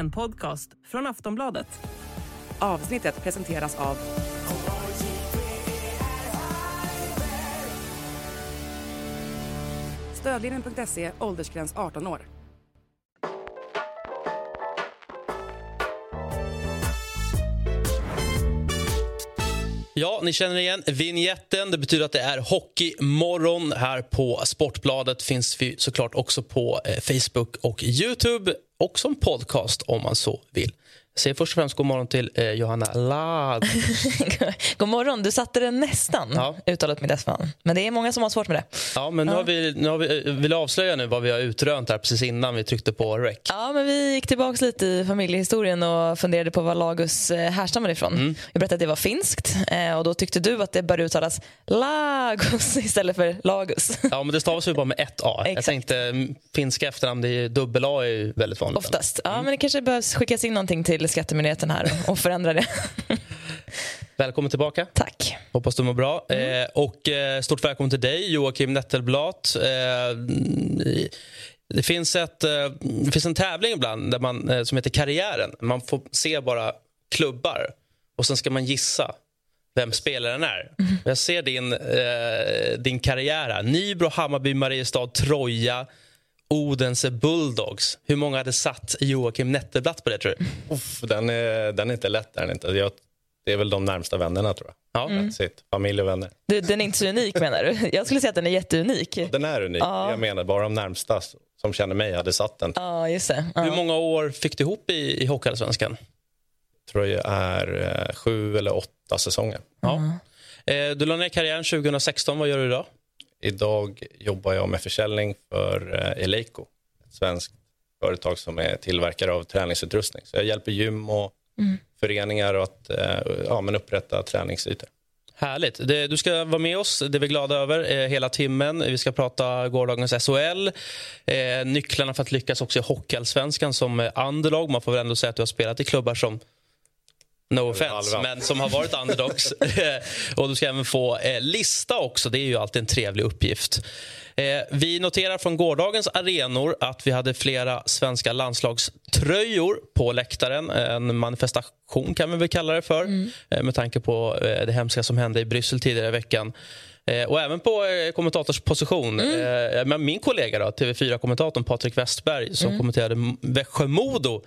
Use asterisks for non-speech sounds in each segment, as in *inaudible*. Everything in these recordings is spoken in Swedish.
en podcast från Aftonbladet. Avsnittet presenteras av Stödlinjen.se, åldersgräns 18 år. Ja, ni känner igen vignetten. Det betyder att det är hockeymorgon här på Sportbladet. Finns vi såklart också på eh, Facebook och Youtube och som podcast om man så vill. Jag säger först och främst god morgon till eh, Johanna Ladd. *laughs* God morgon. Du satte det nästan, Ja. uttalet mitt efternamn. Men det är många som har svårt med det. Ja, men nu har vi, nu har vi, eh, vill avslöja nu vad vi har utrönt här precis innan vi tryckte på rec. Ja, men vi gick tillbaka lite i familjehistorien och funderade på var Lagus eh, härstammar ifrån. Mm. Jag berättade att det var finskt eh, och då tyckte du att det bör uttalas Lagos *laughs* istället för Lagus. Ja, men det stavas ju bara med ett A. Jag Exakt. tänkte mm, finska efternamn, det är ju dubbel A är ju väldigt vanligt. Oftast. Ja, men det kanske behövs skickas in någonting till Skattemyndigheten här och förändra det. Välkommen tillbaka. Tack. Hoppas du mår bra. Mm. Eh, och eh, Stort välkommen till dig, Joakim Nettelblat. Eh, det, finns ett, eh, det finns en tävling ibland där man, eh, som heter Karriären. Man får se bara klubbar och sen ska man gissa vem spelaren är. Mm. Jag ser din, eh, din karriär här. Nybro, Hammarby, Mariestad, Troja, Odense Bulldogs. Hur många hade satt Joakim Nettelblatt på det, tror du? Uff, den, är, den är inte lätt. Är den inte. Jag, det är väl de närmsta vännerna, tror jag. Ja. It. Familj och vänner. Du, den är inte så unik menar du? Jag skulle säga att den är jätteunik. Den är unik. Ja. Jag menar, bara de närmsta som känner mig hade satt den. Ja, just det. Hur Ja. många år fick du ihop i, i Hockeyallsvenskan? tror jag är eh, sju eller åtta säsonger. Ja. Eh, Du la ner karriären 2016. Vad gör du idag? Idag jobbar jag med försäljning för eh, Eleiko, ett svenskt företag som är tillverkare av träningsutrustning. Så jag hjälper gym och föreningar att eh, ja, men upprätta träningsytor. Härligt. Du ska vara med oss, det är vi glada över, eh, hela timmen. Vi ska prata gårdagens SHL. Nycklarna för att lyckas också i Hockeyallsvenskan som underdog. Man får väl ändå säga att du har spelat i klubbar som No offense, halva. men som har varit underdogs. *laughs* och du ska även få eh, lista också. Det är ju alltid en trevlig uppgift. Eh, vi noterar från gårdagens arenor att vi hade flera svenska landslagströjor på läktaren. En manifestation kan vi väl kalla det för eh, med tanke på eh, det hemska som hände i Bryssel tidigare i veckan. Eh, och även på eh, kommentatorsposition. Men min kollega, då, TV4-kommentatorn Patrik Westberg som kommenterade M- Växjö-Modo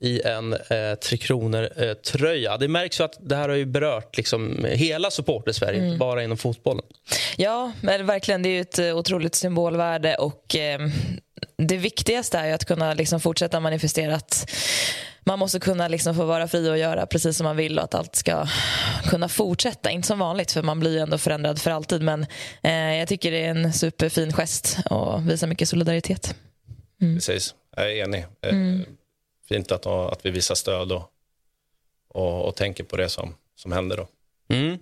i en eh, Tre Kronor-tröja. det märks ju att det här har ju berört liksom, hela supporter-Sverige, inte bara inom fotbollen. Ja, men verkligen. Det är ju ett eh, otroligt symbolvärde. och eh, Det viktigaste är ju att kunna liksom fortsätta manifestera att man måste kunna liksom få vara fri och göra precis som man vill och att allt ska kunna fortsätta. Inte som vanligt, för man blir ju ändå förändrad för alltid. Men eh, jag tycker det är en superfin gest och visar mycket solidaritet. Precis, jag är enig. Eh, Fint att, att vi visar stöd och, och, och tänker på det som, som händer. Då. Mm.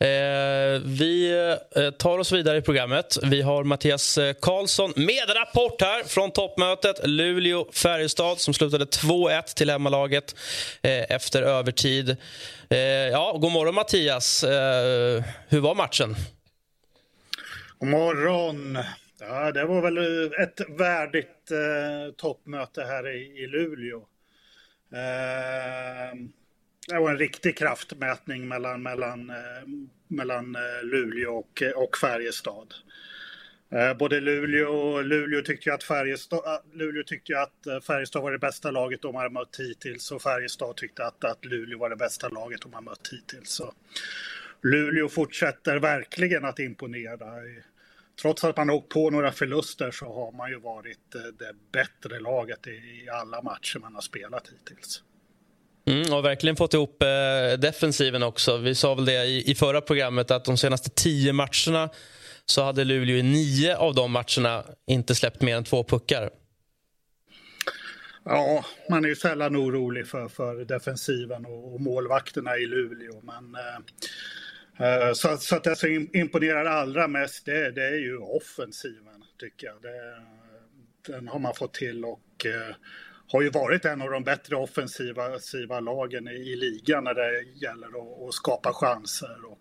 Eh, vi eh, tar oss vidare i programmet. Vi har Mattias eh, Karlsson med rapport här från toppmötet Luleå-Färjestad som slutade 2-1 till hemmalaget eh, efter övertid. Eh, ja, god morgon, Mattias. Eh, hur var matchen? God morgon! Ja, det var väl ett värdigt eh, toppmöte här i, i Luleå. Eh, det var en riktig kraftmätning mellan, mellan, eh, mellan eh, Luleå och, eh, och Färjestad. Eh, både Luleå och Luleå tyckte ju att Färjestad, eh, Luleå tyckte ju att Färjestad var det bästa laget de har mött hittills och Färjestad tyckte att, att Luleå var det bästa laget de har mött hittills. Så Luleå fortsätter verkligen att imponera. Trots att man har åkt på några förluster så har man ju varit eh, det bättre laget i, alla matcher man har spelat hittills. Mm, och verkligen fått ihop eh, defensiven också. Vi sa väl det i, i förra programmet att de senaste tio matcherna så hade Luleå i nio av de matcherna inte släppt mer än två puckar. Ja, man är ju sällan orolig för, för defensiven och, och målvakterna i Luleå. Men, eh, så, så att det som im- imponerar allra mest det, det är ju offensiven tycker jag. Det, den har man fått till och eh, har ju varit en av de bättre offensiva, lagen i, i ligan när det gäller att, att skapa chanser. Och,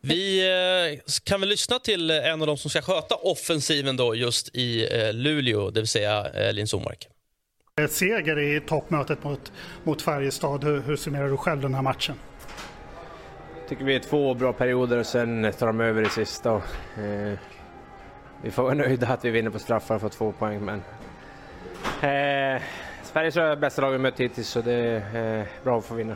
Vi eh, kan väl lyssna till en av de som ska sköta offensiven då just i eh, Luleå, det vill säga eh, Linus Omark. Seger i toppmötet mot, mot Färjestad. Hur, hur summerar du själv den här matchen? Jag tycker vi är två bra perioder och sen tar de över i sista. Och, eh, vi får vara nöjda att vi vinner på straffar och får två poäng. Men, eh, Sveriges är bästa lag vi mött hittills så det är eh, bra att få vinna.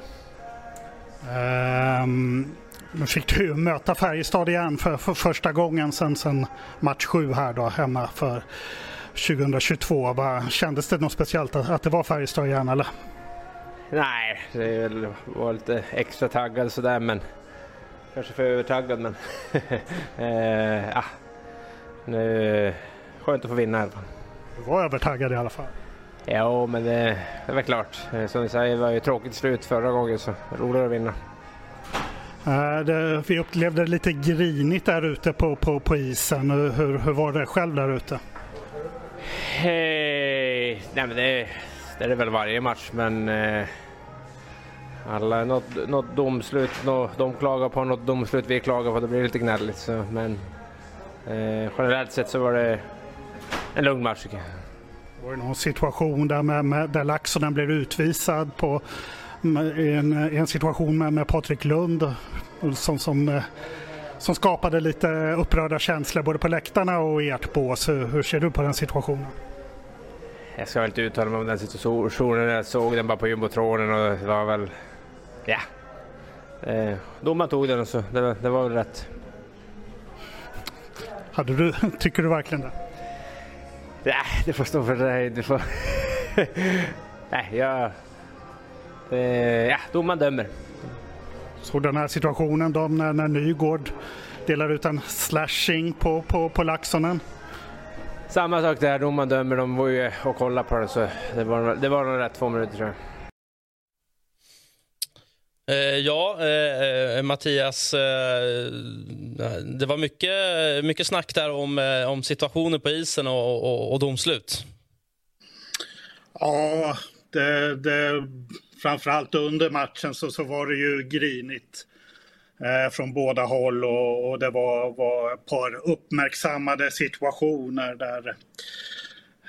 Um, nu fick du möta Färjestad igen för, för första gången sen, sen match sju här då hemma för 2022. Va? kändes det något speciellt att, att det var Färjestad igen eller? Nej, det var lite extra taggad sådär men kanske för övertaggad men *laughs* eh, ja. Nu, skönt att få vinna i alla fall. Du var övertaggad i alla fall. Ja, men det, det var klart. Eh, som ni säger, det var ju tråkigt slut förra gången så roligare att vinna. Uh, det, vi upplevde det lite grinigt där ute på, på, på isen. Hur, hur var det själv där ute? Hey, nej men det, det är det väl varje match men eh, alla, något, något domslut, något, de klagar på något domslut vi klagar på, det blir lite gnälligt. Så, men eh, generellt sett så var det en lugn match tycker jag. Var det någon situation där, med, med, där Laxonen blev utvisad på i en, en situation med, med Patrik Lund som, som, eh, som skapade lite upprörda känslor både på läktarna och i ert bås. Hur, hur ser du på den situationen? Jag ska väl inte uttala mig om den situationen. Jag såg den bara på jumbotronen och det var väl... Ja. Eh, domaren tog den och så det, det var väl rätt. Hade du, *laughs* tycker du verkligen det? Nej, det får stå för dig. Det får... *laughs* Nej, jag... Eh, ja, domaren dömer. Så den här situationen då när, när Nygård delar ut en slashing på, på, på Laxonen? Samma sak där, domaren dömer. De var ju och kollade på det så det var, det var nog rätt två minuter tror jag. Eh, ja, eh, eh Mattias, eh, det var mycket, mycket snack där om, eh, om situationen på isen och, och, och domslut. Ja, det, det, framförallt under matchen så, så var det ju grinigt eh, från båda håll och, och, det var, var ett par uppmärksammade situationer där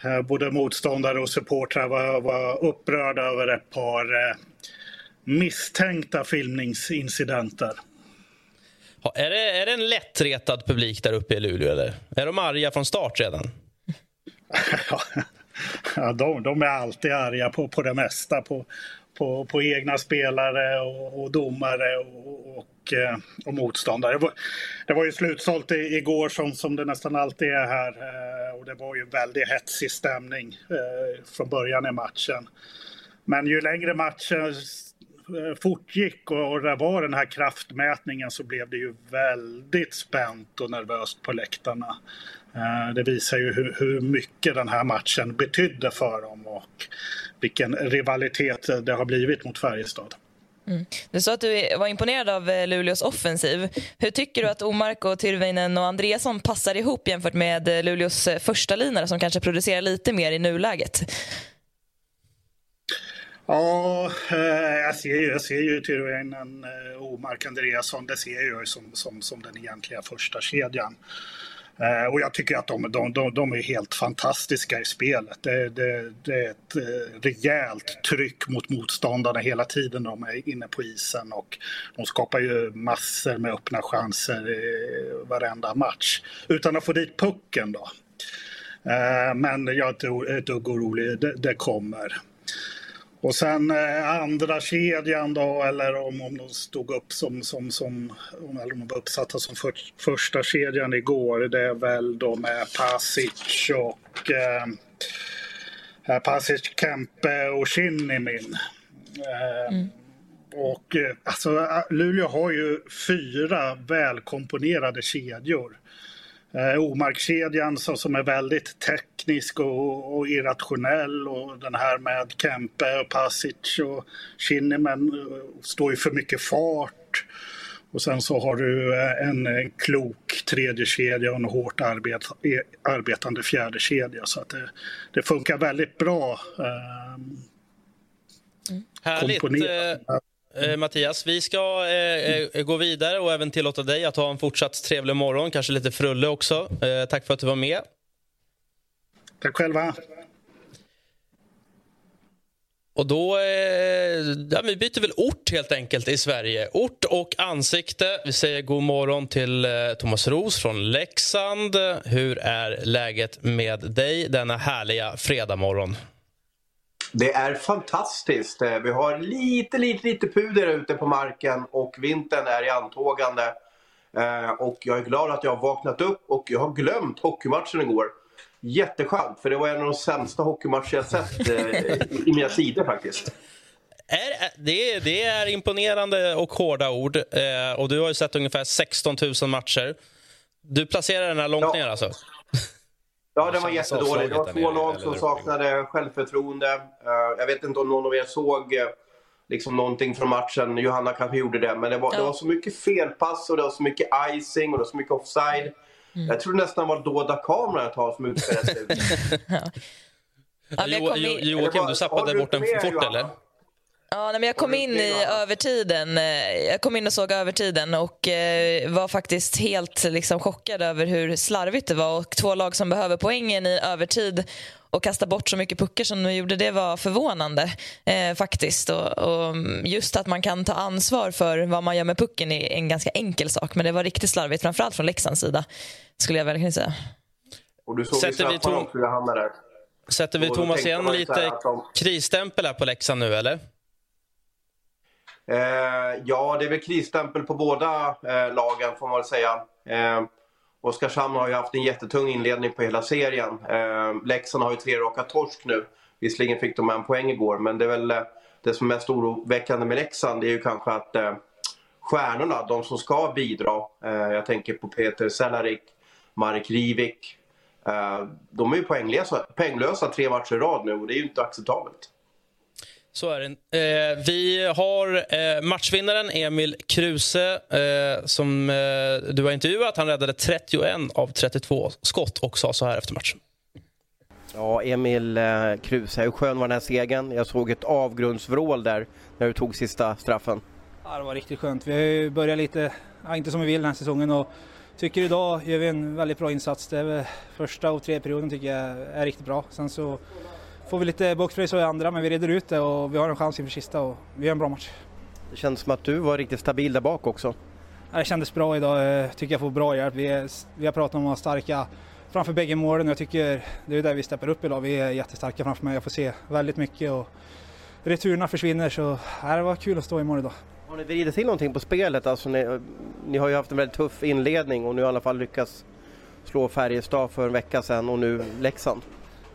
eh, både motståndare och supportrar var, var upprörda över ett par eh, misstänkta filmningsincidenter. Ja, är, det, är det en lättretad publik där uppe i Luleå? Eller? Är de arga från start redan? *laughs* ja, de, de, är alltid arga på, på det mesta. På, på, på egna spelare och, och domare och, och, eh, och motståndare. Det var, det var ju slutsålt igår som, som det nästan alltid är här. Eh, och det var ju väldigt hetsig stämning eh, från början i matchen. Men ju längre matchen eh, fortgick och det var den här kraftmätningen så blev det ju väldigt spänt och nervöst på läktarna. Eh, det visar ju hur, hur mycket den här matchen betydde för dem och vilken rivalitet det har blivit mot Färjestad. Mm. Du sa att du var imponerad av eh, Luleås offensiv. Hur tycker du att Omark, och Tyrväinen och Andreasson passar ihop jämfört med eh, Luleås eh, första linare som kanske producerar lite mer i nuläget? Ja, jag ser ju, jag ser ju Tyrväinen, Omark, Andreasson, det ser jag som, som, som den egentliga första kedjan. Eh, och jag tycker att de, de, de, de, är helt fantastiska i spelet. Det, det, det, är ett eh, rejält tryck mot motståndarna hela tiden de är inne på isen och de skapar ju massor med öppna chanser i varenda match utan att få dit pucken då. Eh, men jag är inte ett dugg orolig, det, det kommer. Och sen eh, andra kedjan då, eller om, om de stod upp som, som, som eller om de var uppsatta som för, första kedjan igår, det är väl då med Pasic och eh, eh Pasic, Kempe och Shinnimin. Eh, mm. Och eh, alltså Luleå har ju fyra välkomponerade kedjor. Eh, Omarkkedjan som, som är väldigt teknisk och, och, irrationell och den här med Kempe och Pasic och Kinnimen eh, står ju för mycket fart. Och sen så har du eh, en, en klok tredje kedja och en hårt arbet, arbetande fjärde kedja så att det, det funkar väldigt bra. Eh. Härligt. Eh, Mattias, vi ska eh, eh, gå vidare och även tillåta dig att ha en fortsatt trevlig morgon, kanske lite frulle också. Eh, tack för att du var med. Tack själva. Och då eh, ja, vi byter väl ort helt enkelt i Sverige. Ort och ansikte. Vi säger god morgon till eh, Thomas Ros från Leksand. Hur är läget med dig denna härliga fredagmorgon? Det är fantastiskt. Eh, vi har lite, lite, lite puder ute på marken och vintern är i antågande. Eh, och jag är glad att jag har vaknat upp och jag har glömt hockeymatchen igår. Jätteskönt, för det var en av de sämsta hockeymatcher jag sett eh, i mina sidor faktiskt. Det, är, det är imponerande och hårda ord. Eh, och Du har ju sett ungefär 16 000 matcher. Du placerar den här långt ja. ner alltså? Ja, den var jättedålig. Det var två lag som saknade självförtroende. Uh, jag vet inte om någon av er såg uh, liksom någonting från matchen. Johanna kanske gjorde det. Men det var, ja. det var så mycket felpass och det var så mycket icing och det var så mycket offside. Mm. Jag tror nästan var dolda kameran ett tag som utspelade sig. *laughs* ja. Joakim, du zappade bort den fort, Johanna? eller? Ja, men jag kom in i övertiden. Eh, jag kom in och såg övertiden och eh, var faktiskt helt liksom, chockad över hur slarvigt det var. Och två lag som behöver poängen i övertid och kasta bort så mycket puckar som de gjorde, det var förvånande eh, faktiskt. Och, och, just att man kan ta ansvar för vad man gör med pucken är en ganska enkel sak, men det var riktigt slarvigt, framförallt från Leksands sida, skulle jag verkligen säga. Och du såg Sätter vi, tom Sätter vi Thomas igen lite de... krisstämpel här på Leksand nu, eller? Eh, ja, det är väl krisstämpel på båda eh, lagen får man väl säga. Eh, Oskarshamn har ju haft en jättetung inledning på hela serien. Eh, Leksand har ju tre raka torsk nu. Visserligen fick de en poäng igår, men det är väl eh, det som är mest oroväckande med Leksand det är ju kanske att eh, stjärnorna, de som ska bidra, eh, jag tänker på Peter Selarik, Marek Rivik, eh, de är ju poänglösa, poänglösa tre matcher i rad nu och det är ju inte acceptabelt. Så är det. Eh, vi har eh, matchvinnaren Emil Kruse eh, som eh, du har intervjuat. Han räddade 31 av 32 skott och sa så här efter matchen. Ja, Emil eh, Kruse, hur skön var den här segern? Jag såg ett avgrundsvrål där när du tog sista straffen. Ja, det var riktigt skönt. Vi har ju börjat lite, ja, inte som vi vill den här säsongen och tycker idag gör vi en väldigt bra insats. Det är första och tredje perioden tycker jag är riktigt bra. Sen så får vi lite boxplay i andra, men vi reder ut det och vi har en chans inför sista och vi gör en bra match. Det känns som att du var riktigt stabil där bak också. Det kändes bra idag, jag tycker jag får bra hjälp. Vi, är, vi har pratat om att vara starka framför bägge målen och jag tycker det är där vi steppar upp idag. Vi är jättestarka framför mig, jag får se väldigt mycket och returerna försvinner så det var kul att stå i mål idag. Har ni vridit till någonting på spelet? Alltså, ni, ni har ju haft en väldigt tuff inledning och nu i alla fall lyckats slå Färjestad för en vecka sedan och nu Leksand.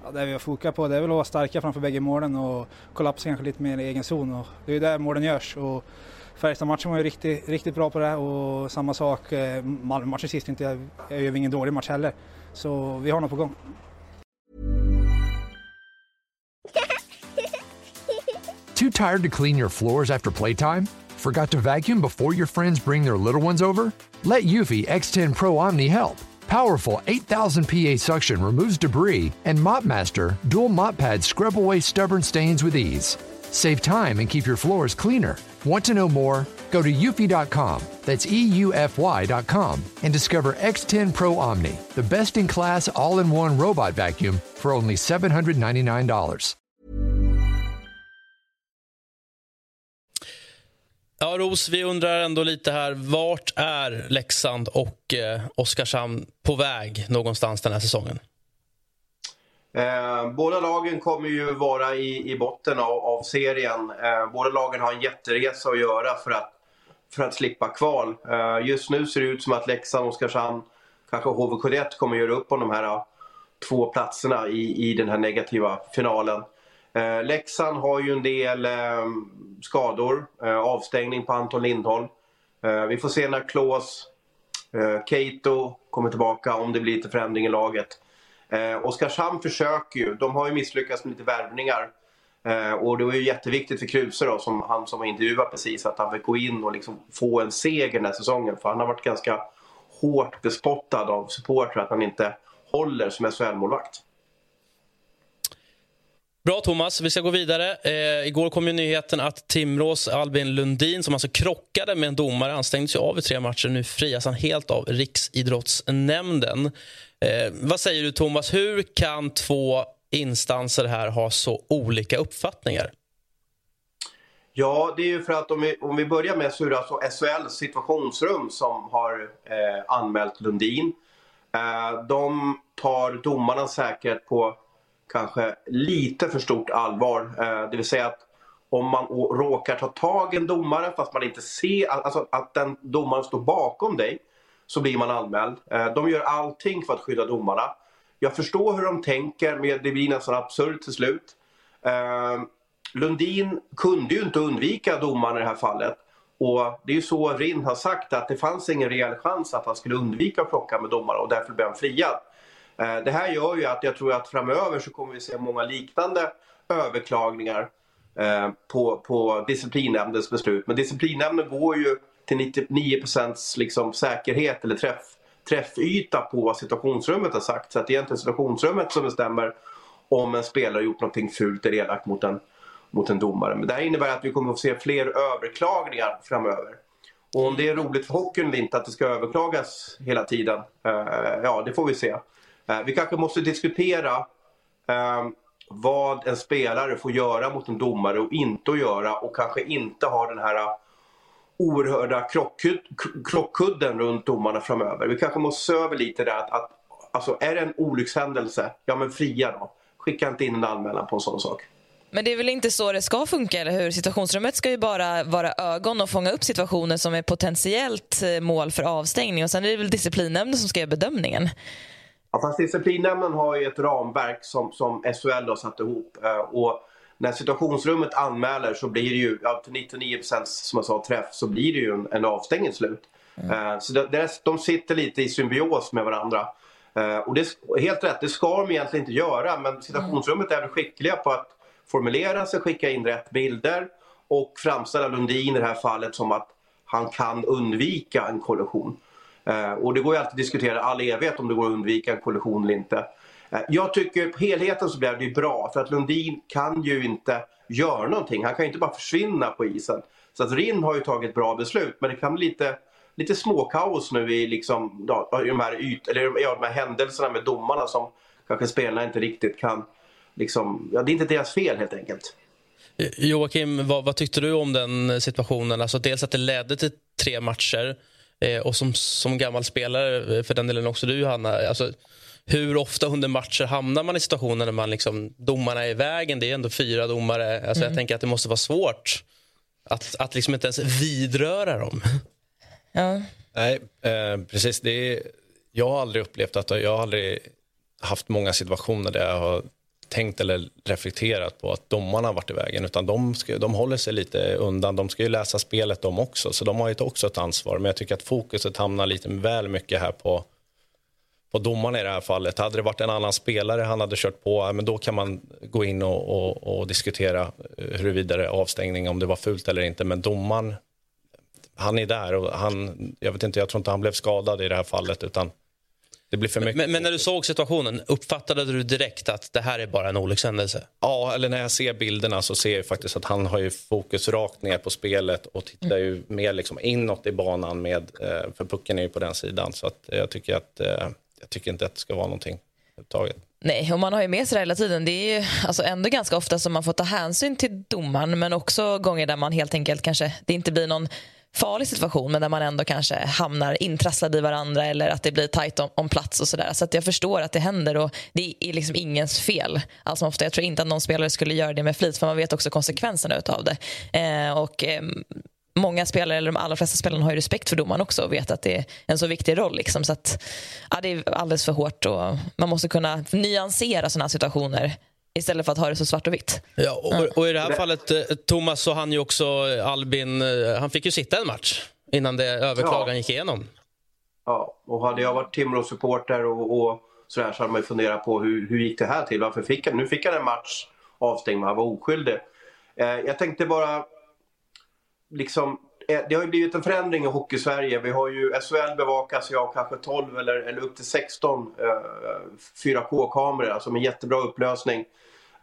Ja, det vi har fokat på det är väl att vara starka framför bägge målen och kollapsa kanske lite mer i egen zon. Och det är ju där målen görs. Och Färjestad-matchen var ju riktigt, riktigt bra på det och samma sak eh, Malmö-matchen sist. Inte, jag gör ingen dålig match heller. Så vi har något på gång. Too tired to clean your floors after playtime? Forgot to vacuum before your friends bring their little ones over? Let Eufy X10 Pro Omni help. Powerful 8000 PA suction removes debris, and MopMaster dual mop pads scrub away stubborn stains with ease. Save time and keep your floors cleaner. Want to know more? Go to eufy.com, that's EUFY.com, and discover X10 Pro Omni, the best in class all in one robot vacuum for only $799. Ja, Ros, vi undrar ändå lite här. Vart är Leksand och eh, Oskarshamn på väg någonstans den här säsongen? Eh, båda lagen kommer ju vara i, i botten av, av serien. Eh, båda lagen har en jätteresa att göra för att, för att slippa kval. Eh, just nu ser det ut som att Leksand, Oskarshamn, kanske HV71 kommer göra upp om de här eh, två platserna i, i den här negativa finalen. Eh, Leksand har ju en del eh, skador, eh, avstängning på Anton Lindholm. Eh, vi får se när Klås, eh, Keito kommer tillbaka om det blir lite förändring i laget. Eh, Oskarshamn försöker ju, de har ju misslyckats med lite värvningar. Eh, och det var ju jätteviktigt för Kruse då, som han som var intervjuad precis, att han fick gå in och liksom få en seger den här säsongen. För han har varit ganska hårt bespottad av supportrar att han inte håller som SHL-målvakt. Bra Thomas, vi ska gå vidare. Eh, igår kom ju nyheten att Timrås Albin Lundin som alltså krockade med en domare anstängdes av i tre matcher. Nu frias han helt av Riksidrottsnämnden. Eh, vad säger du Thomas, hur kan två instanser här ha så olika uppfattningar? Ja, det är ju för att om vi, om vi börjar med så är det alltså SHLs situationsrum som har eh, anmält Lundin. Eh, de tar domarnas säkerhet på kanske lite för stort allvar. Eh, det vill säga att om man råkar ta tag i en domare fast man inte ser alltså att den domaren står bakom dig så blir man anmäld. Eh, de gör allting för att skydda domarna. Jag förstår hur de tänker men det blir nästan absurt till slut. Eh, Lundin kunde ju inte undvika domaren i det här fallet. Och det är ju så Rinn har sagt att det fanns ingen reell chans att han skulle undvika att plocka med domare och därför blev han friad. Eh, det här gör ju att jag tror att framöver så kommer vi se många liknande överklagningar eh, på, på disciplinnämndens beslut. Men disciplinnämnden går ju till 99% liksom säkerhet eller träff, träffyta på vad situationsrummet har sagt. Så att det är egentligen situationsrummet som bestämmer om en spelare gjort någonting fult eller elakt mot en, mot en domare. Men det här innebär att vi kommer att få se fler överklagningar framöver. Och om det är roligt för hockeyn eller inte att det ska överklagas hela tiden, eh, ja det får vi se. Eh, vi kanske måste diskutera eh, vad en spelare får göra mot en domare och inte att göra och kanske inte ha den här oerhörda krockkudden runt domarna framöver. Vi kanske måste se över lite där att, att alltså, är det en olyckshändelse, ja men fria då. Skicka inte in en anmälan på en sån sak. Men det är väl inte så det ska funka, eller hur? Situationsrummet ska ju bara vara ögon och fånga upp situationer som är potentiellt eh, mål för avstängning och sen är det väl disciplinnämnden som ska göra bedömningen. Ja, fast disciplinnämnden har ju ett ramverk som, som SHL har satt ihop. Eh, och när situationsrummet anmäler så blir det ju, ja, till 99% som jag sa, träff så blir det ju en, en avstängning slut. Mm. Så det, de sitter lite i symbios med varandra. Eh, och det är helt rätt, det ska de egentligen inte göra men situationsrummet är väl skickliga på att formulera sig, skicka in rätt bilder och framställa Lundin i det här fallet som att han kan undvika en kollision. Eh, och det går ju alltid att diskutera all evighet om det går att undvika en kollision eller inte. Eh, jag tycker på helheten så blev det bra för att Lundin kan ju inte göra någonting. Han kan ju inte bara försvinna på isen. Så att Rinn har ju tagit bra beslut men det kan bli lite, lite småkaos nu i liksom, ja, de, här yt, eller, ja, de här händelserna med domarna som kanske spelarna inte riktigt kan... Liksom, ja, det är inte deras fel helt enkelt. Joakim, vad, vad, tyckte du om den situationen? Alltså dels att det ledde till tre matcher eh, och som, som gammal spelare, för den delen också du Johanna, alltså, hur ofta under matcher hamnar man i situationer när man liksom, domarna är i vägen? Det är ändå fyra domare. Alltså, mm. Jag tänker att det måste vara svårt att, att liksom inte ens vidröra dem. Ja. Nej, eh, precis. Det är, jag har aldrig upplevt att jag har aldrig haft många situationer där jag har tänkt eller reflekterat på att domarna har varit i vägen. Utan de, ska, de håller sig lite undan. De ska ju läsa spelet de också, så de har ju också ett ansvar. Men jag tycker att fokuset hamnar lite väl mycket här på på domarna i det här fallet. Hade det varit en annan spelare han hade kört på, men då kan man gå in och, och, och diskutera eh, huruvida det är avstängning, om det var fult eller inte. Men domaren, han är där och han, jag vet inte, jag tror inte han blev skadad i det här fallet utan det blir för mycket. Men, men, när du såg situationen, uppfattade du direkt att det här är bara en olyckshändelse? Ja, eller när jag ser bilderna så ser jag faktiskt att han har ju fokus rakt ner på spelet och tittar ju mer liksom inåt i banan med, eh, för pucken är ju på den sidan. Så att jag tycker att eh, jag tycker inte att det ska vara någonting överhuvudtaget. Nej, och man har ju med sig det hela tiden. Det är ju alltså ändå ganska ofta som man får ta hänsyn till domaren men också gånger där man helt enkelt kanske, det inte blir någon farlig situation men där man ändå kanske hamnar intrasslad i varandra eller att det blir tajt om, om plats och sådär. Så att jag förstår att det händer och det är liksom ingens fel. Alltså ofta, jag tror inte att någon spelare skulle göra det med flit för man vet också konsekvenserna utav det. Eh, och eh, många spelare, eller de allra flesta spelarna har ju respekt för domaren också och vet att det är en så viktig roll. Liksom, så att, ja, det är alldeles för hårt och man måste kunna nyansera sådana situationer istället för att ha det så svart och vitt. Ja, och, och i det här fallet, eh, Thomas, så han ju också Albin, eh, han fick ju sitta en match innan det överklagan ja. gick igenom. Ja, och hade jag varit Timrå-supporter och, och sådär så hade man ju funderat på hur, hur gick det här till? Varför fick han? Nu fick han en match avstängd, men han var oskyldig. Eh, jag tänkte bara liksom, eh, det har ju blivit en förändring i Hockeysverige. Vi har ju SHL bevakas ju av kanske 12 eller, eller upp till 16 eh, 4K-kameror, alltså med jättebra upplösning.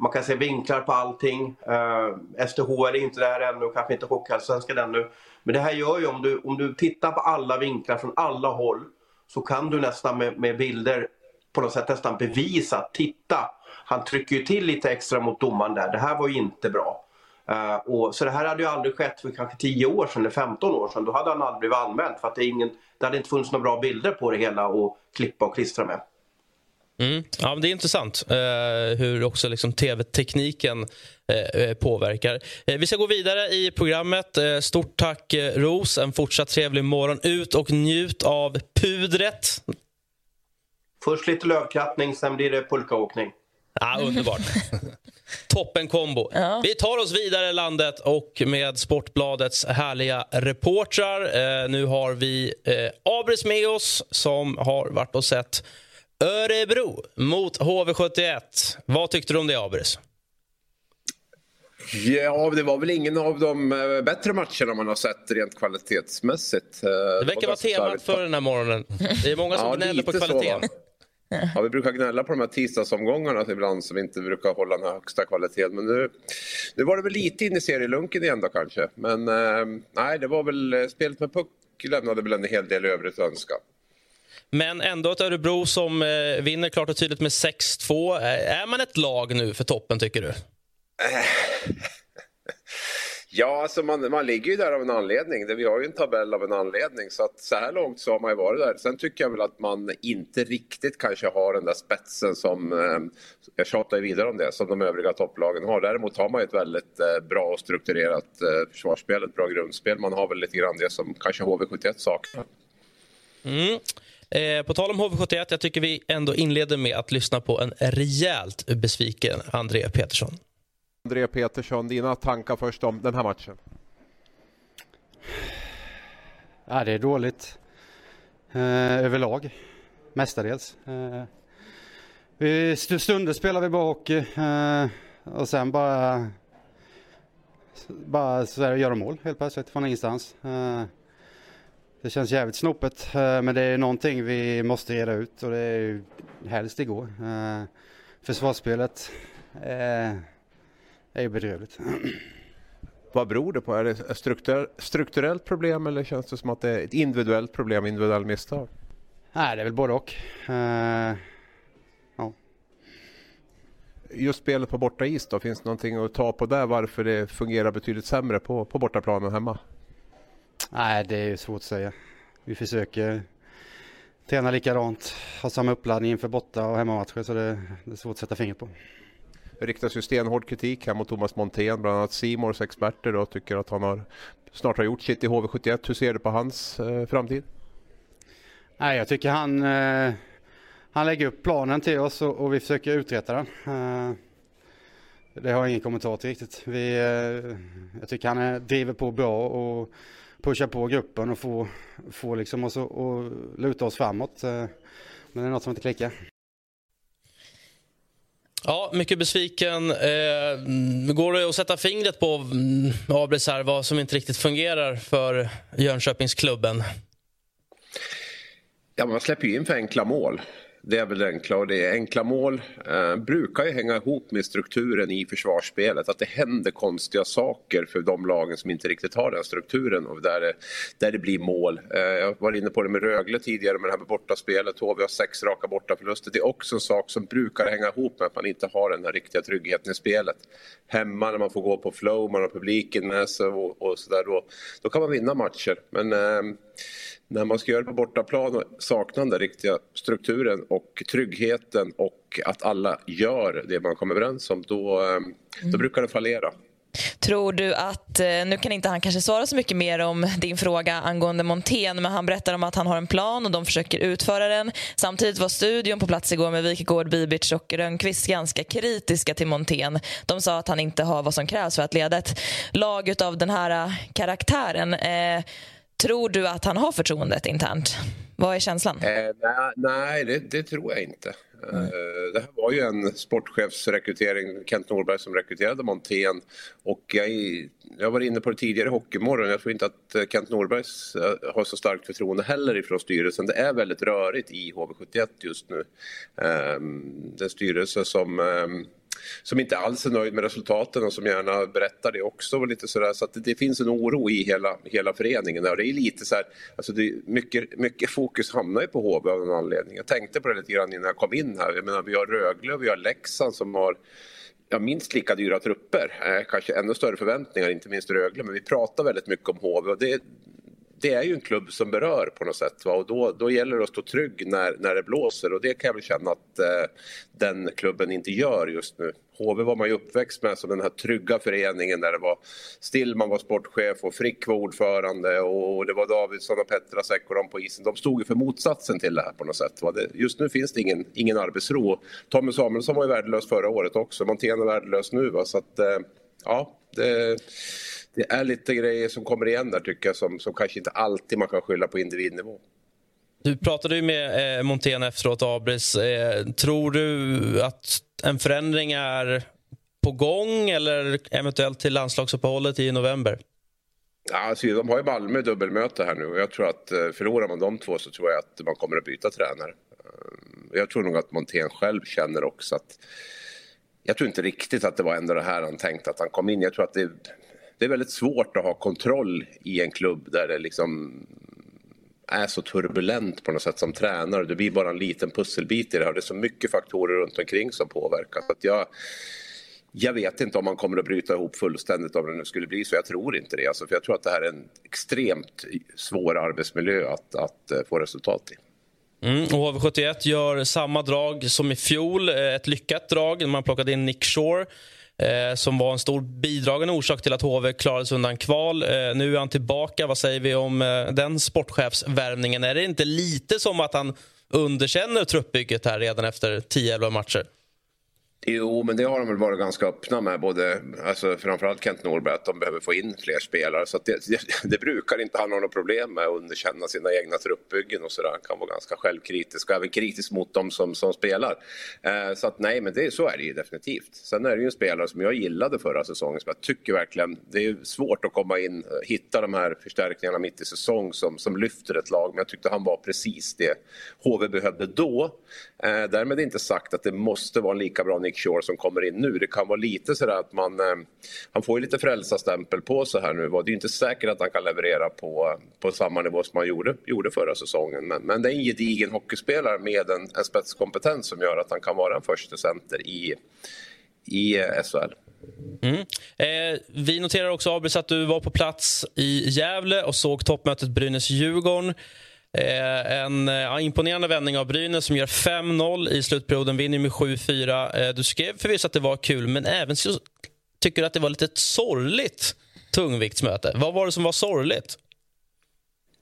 Man kan se vinklar på allting. Eh, SDHL är inte där ännu, kanske inte Hockeyallsvenskan ännu. Men det här gör ju om du, om du tittar på alla vinklar från alla håll så kan du nästan med, med bilder på något sätt nästan bevisa, titta, han trycker ju till lite extra mot domaren där, det här var ju inte bra. Uh, och, så det här hade ju aldrig skett för kanske 10 år sedan eller 15 år sedan. Då hade han aldrig blivit anmäld för att det, ingen, det hade inte funnits några bra bilder på det hela att klippa och klistra med. Mm. Ja, det är intressant eh, hur också liksom tv-tekniken eh, eh, påverkar. Eh, vi ska gå vidare i programmet. Eh, stort tack, eh, Ros. En fortsatt trevlig morgon. Ut och njut av pudret. Först lite lövkrattning, sen blir det pulkaåkning. Ja, underbart. *laughs* Toppen kombo. Ja. Vi tar oss vidare landet och med Sportbladets härliga reportrar. Eh, nu har vi eh, Abris med oss som har varit och sett Örebro mot HV71. Vad tyckte du om det, Abris? Ja, det var väl ingen av de eh, bättre matcherna man har sett rent kvalitetsmässigt. Eh, Det verkar vara temat för den här morgonen. Det är många som *laughs* Ja, gnäller på så, kvaliteten. va? Ja, vi brukar gnälla på de här tisdagsomgångarna ibland som inte brukar hålla den högsta kvaliteten. Men nu, nu var det väl lite in i serielunken igen då kanske. Men eh, nej, det var väl spelet med puck lämnade väl en hel del övrigt att önska. Men ändå ett Örebro som eh, vinner klart och tydligt med 6-2. Eh, Är man ett lag nu för toppen, tycker du? *laughs* Ja, alltså man, man ligger ju där av en anledning. Vi har ju en tabell av en anledning. Så att så här långt så har man ju varit där. Sen tycker jag väl att man inte riktigt kanske har den där spetsen som, eh, jag tjatar ju vidare om det, som de övriga topplagen har. Däremot har man ju ett väldigt eh, bra och strukturerat försvarsspel, ett bra grundspel. Man har väl lite grann det som kanske HV71 saknar. Mm. Eh, på tal om HV71, jag tycker vi ändå inleder med att lyssna på en rejält besviken André Petersson. André Petersson, dina tankar först om den här matchen? Ja, det är dåligt eh, överlag, mestadels. Eh, vi, st- stunder spelar vi bra hockey eh, och sen bara, bara så där, göra mål helt plötsligt från ingenstans. Eh, det känns jävligt snopet eh, men det är någonting vi måste reda ut och det är ju helst igår. Eh, försvarsspelet eh, är ju bedrövligt. *clears throat* Vad beror det på? Är det ett struktur, strukturellt problem eller känns det som att det är ett individuellt problem, individuell misstag? Nej, det är väl både och. Ja. Just spelet på borta is då, finns det någonting att ta på där varför det fungerar betydligt sämre på, på bortaplan än hemma? Nej, det är ju svårt att säga. Vi försöker träna likadant, ha samma uppladdning inför borta och hemmamatcher så det, det är svårt att sätta fingret på. Det riktas ju stenhård kritik här mot Thomas Montén, bland annat Simors experter då, tycker att han har snart har gjort sitt i HV71. Hur ser du på hans eh, framtid? Nej, jag tycker han, eh, han lägger upp planen till oss och, och vi försöker uträtta den. Eh, det har jag ingen kommentar till riktigt. Vi, eh, jag tycker han är, driver på bra och pushar på gruppen och får, får liksom oss att att luta oss framåt. Eh, men det är något som inte klickar. Ja, mycket besviken. Eh, går det att sätta fingret på mm, Abris här, vad som inte riktigt fungerar för Jönköpingsklubben? Ja, man släpper ju in för enkla mål. Det är väl det enkla. Och det är enkla mål eh, brukar ju hänga ihop med strukturen i försvarsspelet. Att det händer konstiga saker för de lagen som inte riktigt har den strukturen och där det, där det blir mål. Eh, jag var inne på det med Rögle tidigare med det här med bortaspelet. HV har sex raka bortaförluster. Det är också en sak som brukar hänga ihop med att man inte har den här riktiga tryggheten i spelet. Hemma när man får gå på flow, man har publiken med sig och, och sådär. Då, då kan man vinna matcher. Men eh, när man ska göra det på bortaplan och saknar den där riktiga strukturen och tryggheten och att alla gör det man kommer överens om, då, eh, då brukar det fallera. Tror du att, eh, nu kan inte han kanske svara så mycket mer om din fråga angående Montén, men han berättar om att han har en plan och de försöker utföra den. Samtidigt var studion på plats igår med Wikegård, Bibic och Rönnqvist ganska kritiska till Montén. De sa att han inte har vad som krävs för att leda ett lag av den här eh, karaktären. Tror du att han har förtroendet internt? Vad är känslan? Eh, nej, nej det, det tror jag inte. Eh, det här var ju en sportchefsrekrytering, Kent Norberg som rekryterade Montén. Och jag, jag var inne på det tidigare i Hockeymorgon, jag tror inte att eh, Kent Norberg eh, har så starkt förtroende heller ifrån styrelsen. Det är väldigt rörigt i HV71 just nu. Eh, det är en styrelse som eh, som inte alls är nöjd med resultaten och som gärna berättar det också. Och lite sådär. Så att det, det finns en oro i hela, hela föreningen. Där. Det är lite så här, alltså det, mycket, mycket fokus hamnar ju på HV av någon anledning. Jag tänkte på det lite grann innan jag kom in här. Jag menar, vi har Rögle och vi har Leksand som har ja, minst lika dyra trupper. Eh, kanske ännu större förväntningar, inte minst Rögle. Men vi pratar väldigt mycket om HV och det, det är ju en klubb som berör på något sätt. Va? Och då, då gäller det att stå trygg när, när det blåser och det kan jag väl känna att eh, den klubben inte gör just nu. HV var man ju uppväxt med som den här trygga föreningen där det var Stillman var sportchef och Frick var ordförande och det var Davidsson och Petra Sekkoran på isen. De stod ju för motsatsen till det här på något sätt. Va? Det, just nu finns det ingen, ingen arbetsro. Tommy Samuelsson var ju värdelös förra året också. Montén är värdelös nu. Va? Så att, eh, ja, det det är lite grejer som kommer igen där tycker jag som, som kanske inte alltid man kan skylla på individnivå. Du pratade ju med eh, Montén efteråt, Abris. Eh, tror du att en förändring är på gång eller eventuellt till landslagsuppehållet i november? Ja, alltså, de har ju Malmö dubbelmöte här nu och jag tror att eh, förlorar man de två så tror jag att man kommer att byta tränare. Eh, jag tror nog att Montén själv känner också att jag tror inte riktigt att det var ändå det här han tänkte att han kom in. Jag tror att det, det är väldigt svårt att ha kontroll i en klubb där det liksom är så turbulent på något sätt som tränare. Det blir bara en liten pusselbit i det här. Det är så mycket faktorer runt omkring som påverkar. Så jag, jag vet inte om man kommer att bryta ihop fullständigt om det nu skulle bli så. Jag tror inte det. Alltså, för jag tror att det här är en extremt svår arbetsmiljö att, att eh, få resultat i. Mm, och HV71 gör samma drag som i fjol. Eh, ett lyckat drag. Man plockade in Nick Shore eh, som var en stor bidragande orsak till att HV klarade sig undan kval. Eh, nu är han tillbaka. Vad säger vi om eh, den sportchefsvärvningen? Är det inte lite som att han underkänner truppbygget här redan efter 10-11 matcher? Jo, men det har de väl varit ganska öppna med. Både, alltså framförallt Kent Norberg, att de behöver få in fler spelare. Så det, det, det, brukar inte han ha något problem med att underkänna sina egna truppbyggen och sådär. Han kan vara ganska självkritisk och även kritisk mot dem som, som spelar. Eh, så att nej, men det, så är det ju definitivt. Sen är det ju en spelare som jag gillade förra säsongen. Som jag tycker verkligen, det är svårt att komma in, eh, hitta de här förstärkningarna mitt i säsong som, som lyfter ett lag. Men jag tyckte han var precis det HV behövde då. Eh, därmed inte sagt att det måste vara en lika bra Nick Shore som kommer in nu. Det kan vara lite sådär att man... Eh, han får ju lite frälsarstämpel på sig här nu. Det är ju inte säkert att han kan leverera på, på samma nivå som han gjorde, gjorde förra säsongen. Men, men det är en gedigen hockeyspelare med en, en spetskompetens som gör att han kan vara en första center i, i eh, SHL. Mm. Eh, vi noterar också, Abis, att du var på plats i Gävle och såg toppmötet Brynäs-Djurgården. Eh, en eh, ja, imponerande vändning av Brynäs som gör 5-0 i slutperioden, vinner med 7-4. Eh, du skrev förvisso att det var kul, men även så tycker du att det var lite ett sorgligt tungviktsmöte. Vad var det som var sorgligt?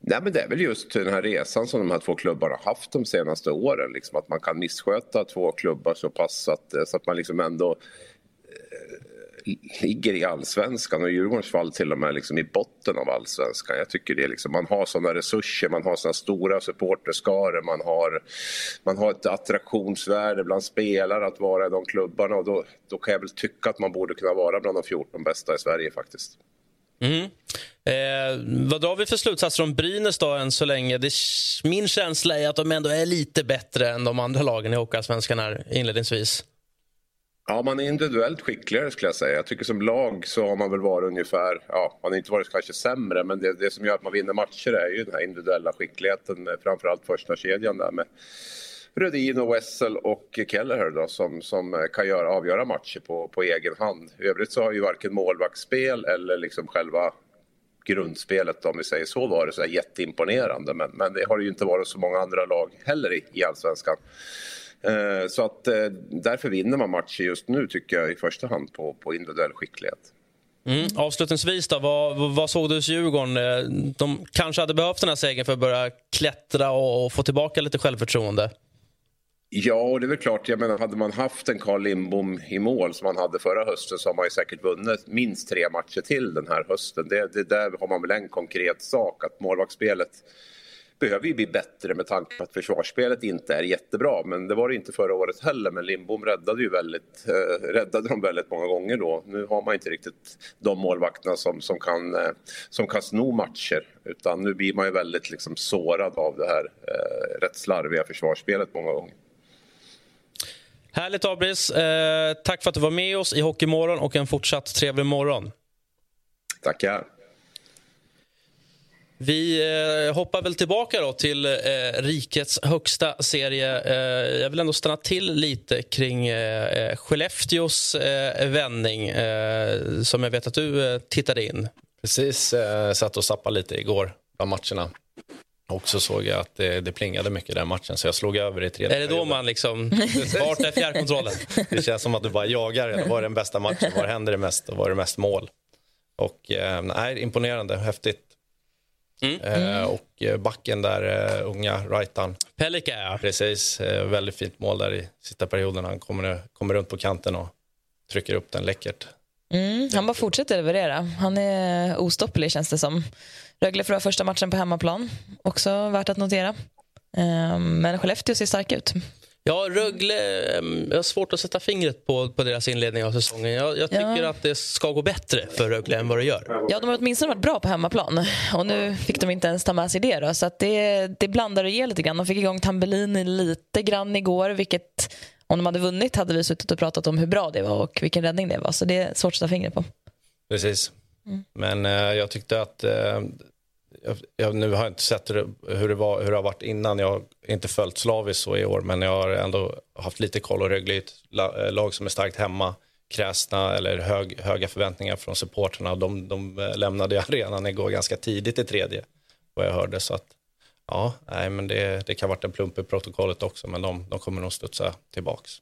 Nej, men det är väl just den här resan som de här två klubbarna har haft de senaste åren. Liksom att man kan missköta två klubbar så pass att, så att man liksom ändå ligger i allsvenskan och i Djurgårdens fall till och med liksom i botten av allsvenskan. Jag tycker det är liksom, man har sådana resurser, man har sådana stora supporterskaror, man har, man har ett attraktionsvärde bland spelare att vara i de klubbarna och då, då kan jag väl tycka att man borde kunna vara bland de 14 bästa i Sverige faktiskt. Mm. Eh, vad drar vi för slutsatser om Brynäs då än så länge? Det, min känsla är att de ändå är lite bättre än de andra lagen i Hockeyallsvenskan här inledningsvis. Ja, man är individuellt skickligare skulle jag säga. Jag tycker som lag så har man väl varit ungefär, ja, man har inte varit kanske sämre, men det, det som gör att man vinner matcher är ju den här individuella skickligheten, eh, framförallt första kedjan där med Rödin och Wessel och Kelleher då, som, som eh, kan göra, avgöra matcher på, på egen hand. I övrigt så har ju varken målvaktsspel eller liksom själva grundspelet, om vi säger så, varit så jätteimponerande. Men, men det har det ju inte varit så många andra lag heller i, i allsvenskan. Eh, så att eh, därför vinner man matcher just nu tycker jag i första hand på, på individuell skicklighet. Mm. Avslutningsvis, då, vad, vad såg du hos Djurgården? Eh, de kanske hade behövt den här segern för att börja klättra och, och få tillbaka lite självförtroende. Ja, och det är väl klart. Jag menar, hade man haft en Carl Lindbom i mål som man hade förra hösten så har man ju säkert vunnit minst tre matcher till den här hösten. Det, det där har man väl en konkret sak, att målvaktsspelet behöver ju bli bättre med tanke på att försvarsspelet inte är jättebra. Men det var det inte förra året heller. Men Lindbom räddade ju väldigt, eh, räddade dem väldigt många gånger då. Nu har man inte riktigt de målvakterna som, som, kan, eh, som kan sno matcher. Utan nu blir man ju väldigt liksom sårad av det här eh, rätt slarviga försvarsspelet många gånger. Härligt, Abris. Eh, tack för att du var med oss i Hockeymorgon och en fortsatt trevlig morgon. Tackar. Vi eh, hoppar väl tillbaka då till eh, rikets högsta serie. Eh, jag vill ändå stanna till lite kring eh, Skellefteås vändning som jag vet att du tittade in. Precis, eh, satt och sappade lite igår bland matcherna. Och så såg jag att det, det plingade mycket den matchen så jag slog över i tredje Är det då man liksom... *laughs* Vart är fjärrkontrollen? Det känns som att du bara jagar. Vad är den bästa matchen? Var händer det mest? Och var är det mest mål? Och nej, imponerande, häftigt. Mm. Eh, och eh, backen där, eh, unga Raitan. Pelika, ja. Precis, väldigt fint mål där i sista perioden. Han kommer, kommer runt på kanten och trycker upp den läckert. Mm, han bara fortsätter leverera. Han är ostopplig känns det som. Rögle förlorar första matchen på hemmaplan. Också värt att notera. Ehm, Men Skellefteå ser starka ut. Ja, Rögle, jag har svårt att sätta fingret på, på deras inledning av säsongen. Jag, jag tycker Ja. att det ska gå bättre för Rögle än vad det gör. Ja, de har åtminstone varit bra på hemmaplan. Och nu fick de inte ens ta med sig det. Då. Så att det, det blandar och ger lite grann. De fick igång Tambellini lite grann igår. Vilket, om de hade vunnit hade vi suttit och pratat om hur bra det var och vilken räddning det var. Så det är svårt att sätta fingret på. Precis. Mm. Men eh, jag tyckte att, eh, jag, jag, nu har jag inte sett hur det, hur, det var, hur det har varit innan. Jag har inte följt slaviskt så i år, men jag har ändå haft lite koll och Rögle är ett eh, lag som är starkt hemma. Kräsna eller hög, höga förväntningar från supporterna. De, de eh, lämnade *laughs* arenan igår ganska tidigt i tredje, vad jag hörde. Så att, ja, nej, men det, det kan ha varit en plump i protokollet också, men de, de kommer nog studsa tillbaks.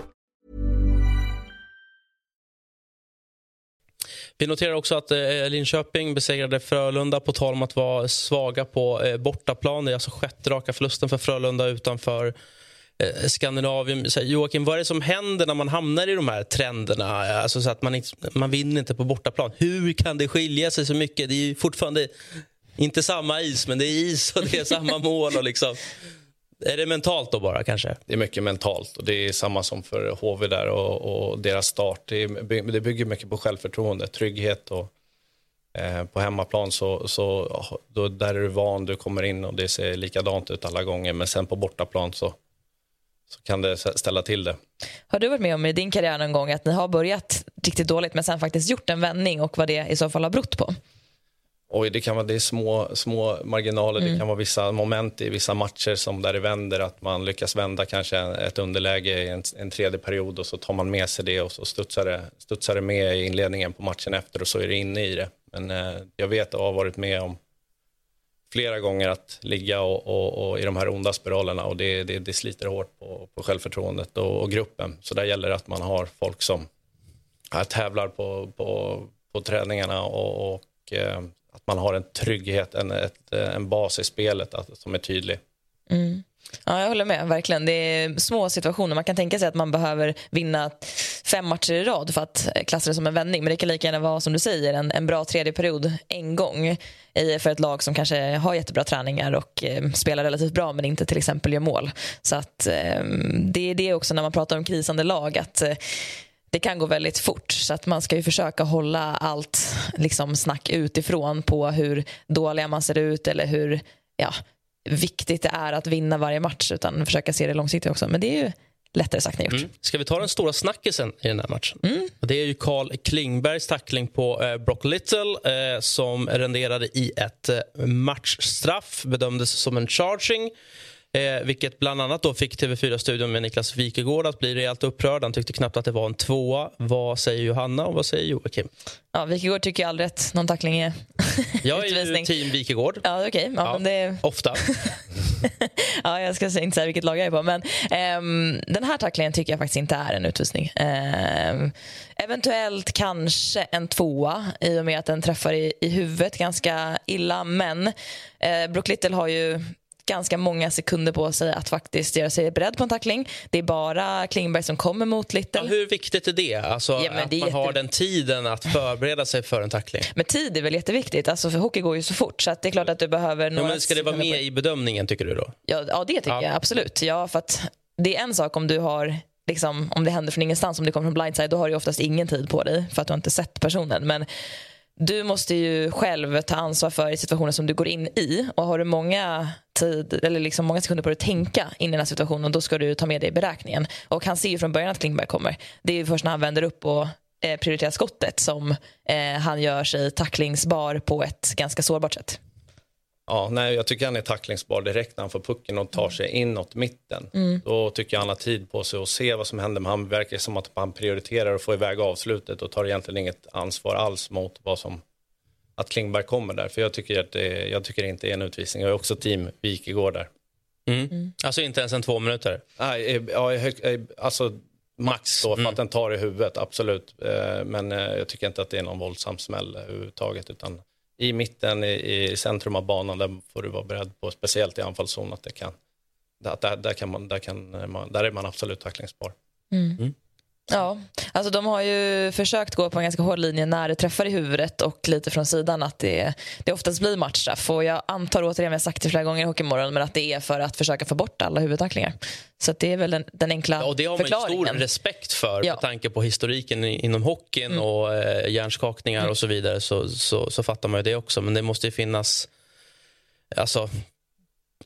Vi noterar också att eh, Linköping besegrade Frölunda på tal om att vara svaga på eh, bortaplan. Det är alltså sjätte raka förlusten för Frölunda utanför eh, Skandinavien. Joakim, vad är det som händer när man hamnar i de här trenderna? Alltså, så att man, inte, man vinner inte på bortaplan. Hur kan det skilja sig så mycket? Det är ju fortfarande inte samma is, men det är is och det är samma mål. Och liksom. Är det mentalt då bara kanske? Det är mycket mentalt och det är samma som för HV där och, och deras start. Det, är, det bygger mycket på självförtroende, trygghet och eh, på hemmaplan så, så då, där är du van, du kommer in och det ser likadant ut alla gånger men sen på bortaplan så, så kan det stä- ställa till det. Har du varit med om i din karriär någon gång att ni har börjat riktigt dåligt men sen faktiskt gjort en vändning och vad det i så fall har berott på? Oj, det kan vara det är små, små marginaler, det Mm. kan vara vissa moment i vissa matcher som där det vänder, att man lyckas vända kanske ett underläge i en, en tredje period och så tar man med sig det och så studsar det, studsar det med i inledningen på matchen efter och så är det inne i det. Men eh, jag vet och har varit med om flera gånger att ligga och, och, och i de här onda spiralerna och det, det, det sliter hårt på, på självförtroendet och, och gruppen. Så där gäller det att man har folk som ja, tävlar på, på, på träningarna och, och eh, man har en trygghet, en, ett, eh, en bas i spelet att, som är tydlig. Mm. Ja, jag håller med. verkligen. Det är små situationer. Man kan tänka sig att man behöver vinna fem matcher i rad för att klassa det som en vändning. Men det kan lika gärna vara som du säger, en, en bra tredje period en gång i- för ett lag som kanske har jättebra träningar och eh, spelar relativt bra men inte till exempel gör mål. Så att eh, det är det också när man pratar om krisande lag att eh, det kan gå väldigt fort. Så att man ska ju försöka hålla allt liksom, snack utifrån på hur dåliga man ser ut eller hur ja, viktigt det är att vinna varje match utan försöka se det långsiktigt också. Men det är ju lättare sagt än gjort. Mm. Ska vi ta den stora snackisen i den här matchen? Mm. Det är ju Carl Klingbergs tackling på eh, Brock Little eh, som renderade i ett eh, matchstraff. Bedömdes som en charging. Eh, vilket bland annat då fick TV4-studion med Niklas Wikegård att bli rejält upprörd. Han tyckte knappt att det var en tvåa. Vad säger Johanna och vad säger Joakim? Ja, Wikegård tycker aldrig rätt. Någon tackling är *laughs* Jag är ju team Wikegård. Ja, okej. Ja, men det... Ofta. *laughs* ja, jag ska inte säga vilket lag jag är på. Men ehm, den här tacklingen tycker jag faktiskt inte är en utvisning. Ehm, eventuellt kanske en tvåa i och med att den träffar i, i huvudet ganska illa. Men eh, Brook Little har ju ganska många sekunder på sig att faktiskt göra sig beredd på en tackling. Det är bara Klingberg som kommer mot Little. Ja, hur viktigt är det? Alltså, Ja, att det man har jätte- den tiden att förbereda sig för en tackling. Men tid är väl jätteviktigt, alltså för hockey går ju så fort så att det är klart att du behöver Ja, några men ska det vara med i bedömningen, tycker du? då? Ja, ja det tycker Ja. jag absolut. Ja, för det är en sak om du har liksom, om det händer från ingenstans, om det kommer från blindside, då har du oftast ingen tid på dig för att du har inte sett personen. Men du måste ju själv ta ansvar för situationen som du går in i och har du många tid eller liksom många sekunder på dig att tänka in i den här situationen då ska du ta med dig i beräkningen. Och han ser ju från början att Klingberg kommer. Det är ju först när han vänder upp och eh, prioriterar skottet som eh, han gör sig tacklingsbar på ett ganska sårbart sätt. Ja, nej, jag tycker han är tacklingsbar direkt när han får pucken och tar sig inåt mitten. Mm. Då tycker jag han har tid på sig att se vad som händer. Men han verkar som att han prioriterar att få iväg avslutet och tar egentligen inget ansvar alls mot vad som att Klingberg kommer där. För jag tycker, att det, jag tycker det inte är en utvisning. Jag är också team Wikegård där. Mm. Alltså inte ens en två minuter? Nej, eh, ja, hög, eh, alltså max då för att den tar i huvudet, absolut. Eh, Men jag tycker inte att det är någon våldsam smäll överhuvudtaget. Utan i mitten, i, i centrum av banan, där får du vara beredd på, speciellt i anfallszon, att det kan, där, där, där, kan man, där, kan man, där är man absolut tacklingsbar. Mm. Ja, alltså de har ju försökt gå på en ganska hård linje när det träffar i huvudet och lite från sidan att det, det oftast blir matchstraff. Och jag antar återigen, jag har sagt det flera gånger i Hockeymorgon, men att det är för att försöka få bort alla huvudtacklingar. Så det är väl den, den enkla Och det har man förklaringen. stor respekt för Ja. med tanke på historiken inom hockeyn Mm. och eh, hjärnskakningar Mm. och så vidare så, så, så fattar man ju det också. Men det måste ju finnas, alltså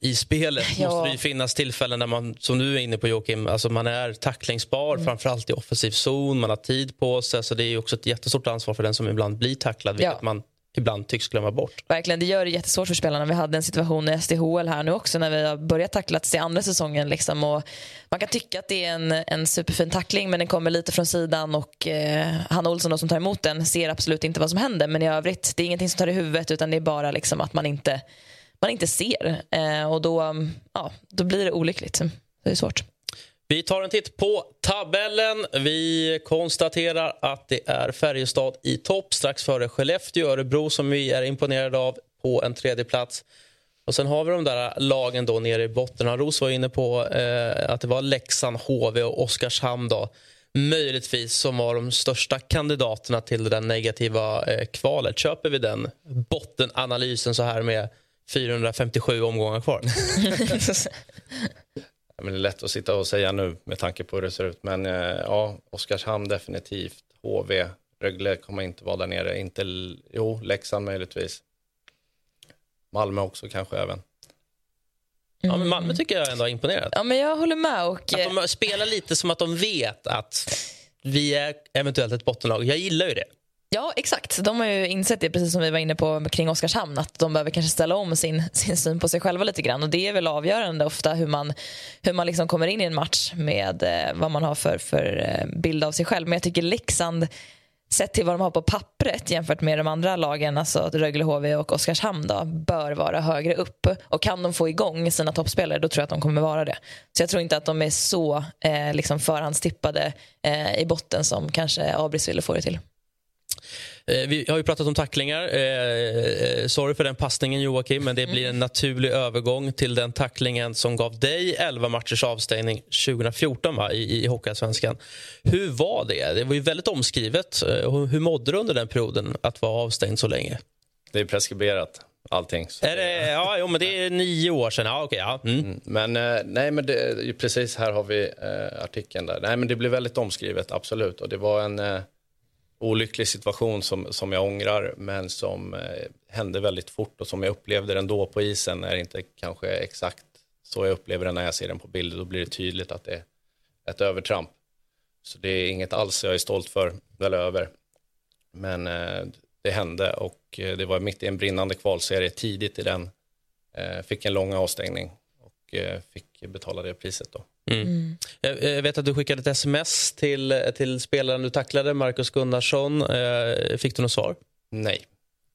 i spelet *laughs* Ja. måste det ju finnas tillfällen där man, som du är inne på Joakim, alltså man är tacklingsbar, Mm. framförallt i offensiv zon, man har tid på sig. Så det är ju också ett jättestort ansvar för den som ibland blir tacklad, vilket Ja. man ibland tycks glömma bort. Verkligen, det gör det jättesvårt för spelarna. Vi hade en situation i SDHL här nu också när vi har börjat tacklas i andra säsongen. Liksom, och man kan tycka att det är en, en superfin tackling men den kommer lite från sidan och eh, Hanna Olsson då, som tar emot den ser absolut inte vad som händer. Men i övrigt, det är ingenting som tar i huvudet utan det är bara liksom att man inte, man inte ser. Eh, och då, ja, då blir det olyckligt. Det är svårt. Vi tar en titt på tabellen. Vi konstaterar att det är Färjestad i topp strax före Skellefteå och Örebro som vi är imponerade av på en tredje plats. Och Sen har vi de där lagen då nere i botten. Ros var inne på eh, att det var Leksand, HV och Oskarshamn då, möjligtvis som var de största kandidaterna till det där negativa eh, kvalet. Köper vi den bottenanalysen så här med 457 omgångar kvar? *laughs* Men det är lätt att sitta och säga nu med tanke på hur det ser ut. Men eh, ja, Oskarshamn definitivt. HV, Rögle kommer inte vara där nere. Inte, jo, Leksand möjligtvis. Malmö också kanske även. Ja, men Malmö tycker jag ändå har imponerat. Ja, men jag håller med. Och, Att de spelar lite som att de vet att vi är eventuellt ett bottenlag. Jag gillar ju det. Ja, exakt. De har ju insett det, precis som vi var inne på kring Oskarshamn, att de behöver kanske ställa om sin, *laughs* sin syn på sig själva lite grann. Och det är väl avgörande ofta hur man, hur man liksom kommer in i en match med eh, vad man har för, för eh, bild av sig själv. Men jag tycker Leksand, sett till vad de har på pappret jämfört med de andra lagen, alltså Rögle, HV och Oskarshamn, då, bör vara högre upp. Och kan de få igång sina toppspelare, då tror jag att de kommer vara det. Så jag tror inte att de är så eh, liksom förhandstippade eh, i botten som kanske Abris ville få det till. Eh, Vi har ju pratat om tacklingar. Eh, eh, sorry för den passningen, Joakim, men det blir en naturlig övergång till den tacklingen som gav dig 11 matchers avstängning 2014 va, i, i Hockeyallsvenskan. Hur var det? Det var ju väldigt omskrivet. Hur mådde du under den perioden att vara avstängd så länge? Det är preskriberat, allting. Är det, ja, jo, men det är nio år sedan. Ja, okej, ja. Mm. Mm, Men nej, men det, precis här har vi eh, artikeln där. Nej, men det blev väldigt omskrivet, absolut. Och det var en eh, olycklig situation som, som jag ångrar, men som eh, hände väldigt fort och som jag upplevde den då på isen är inte kanske exakt så jag upplever den när jag ser den på bild. Då blir det tydligt att det är ett övertramp. Så det är inget alls jag är stolt för eller över. Men eh, det hände och eh, det var mitt i en brinnande kvalserie tidigt i den. Eh, fick en lång avstängning fick betala det priset då. Mm. Jag, jag vet att du skickade ett sms till, till spelaren du tacklade, Marcus Gunnarsson. Eh, Fick du något svar? Nej,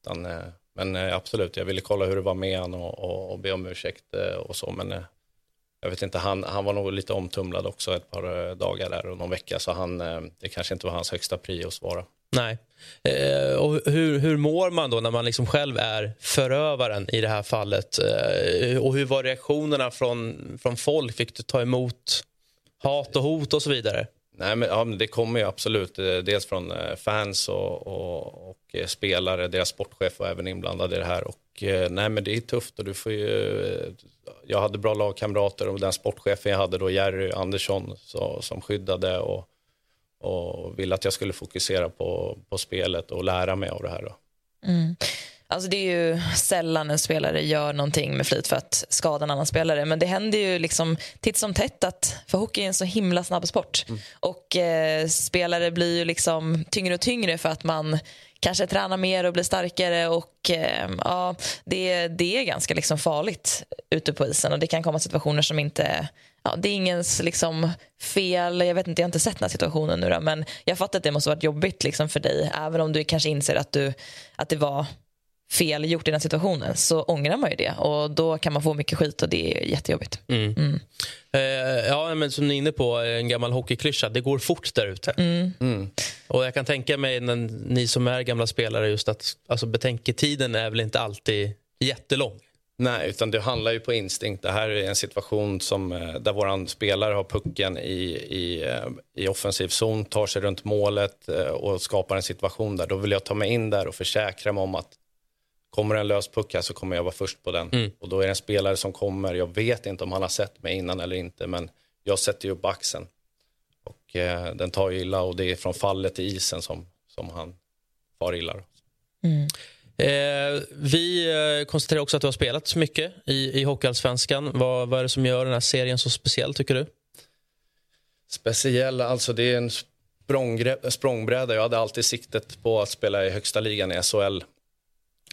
utan, eh, men eh, absolut, jag ville kolla hur det var med han och, och, och be om ursäkt eh, och så. Men eh, jag vet inte, han, han var nog lite omtumlad också ett par eh, dagar där och någon vecka. Så han, eh, det kanske inte var hans högsta prio att svara. Nej. Eh, och hur, hur mår man då när man liksom själv är förövaren i det här fallet? Eh, och hur var reaktionerna från, från folk? Fick du ta emot hat och hot och så vidare? Nej, men, ja, men det kommer ju absolut. Eh, dels från eh, fans och, och, och eh, spelare. Deras sportchef var även inblandad i det här. Och, nej, men det är tufft. Och du får ju, jag hade bra lagkamrater och den sportchefen jag hade då, Jerry Andersson, så, som skyddade och, och ville att jag skulle fokusera på, på spelet och lära mig av det här. Då. Mm. Alltså det är ju sällan en spelare gör någonting med flit för att skada en annan spelare. Men det händer ju liksom titt som tätt att, för hockey är en så himla snabb sport. Mm. Och eh, spelare blir ju liksom tyngre och tyngre för att man kanske tränar mer och blir starkare och eh, ja, det, det är ganska liksom farligt ute på isen och det kan komma situationer som inte Ja, det är ingens liksom, fel. Jag vet inte, jag har inte sett den här situationen nu då, men jag fattar att det måste varit jobbigt liksom, för dig även om du kanske inser att, du, att det var fel gjort i den situationen så ångrar man ju det och då kan man få mycket skit och det är jättejobbigt. Mm. Mm. Eh, ja, men som ni är inne på, en gammal hockeyklyscha, det går fort där ute. Mm. mm. Och jag kan tänka mig, när ni som är gamla spelare, just att alltså, betänketiden är väl inte alltid jättelång. Nej, utan det handlar ju på instinkt. Det här är en situation som, eh, där vår spelare har pucken i, i, eh, i offensiv zon, tar sig runt målet och skapar en situation där. Då vill jag ta mig in där och försäkra mig om att Kommer en lös puck här så kommer jag vara först på den. Mm. Och då är det en spelare som kommer. Jag vet inte om han har sett mig innan eller inte, men jag sätter ju upp axeln. Och eh, den tar illa och det är från fallet i isen som, som han far illa. Mm. Eh, vi eh, konstaterar också att du har spelat så mycket i, i Hockeyallsvenskan. Vad, vad är det som gör den här serien så speciell, tycker du? Speciell? Alltså det är en språngbräda. Jag hade alltid siktet på att spela i högsta ligan i SHL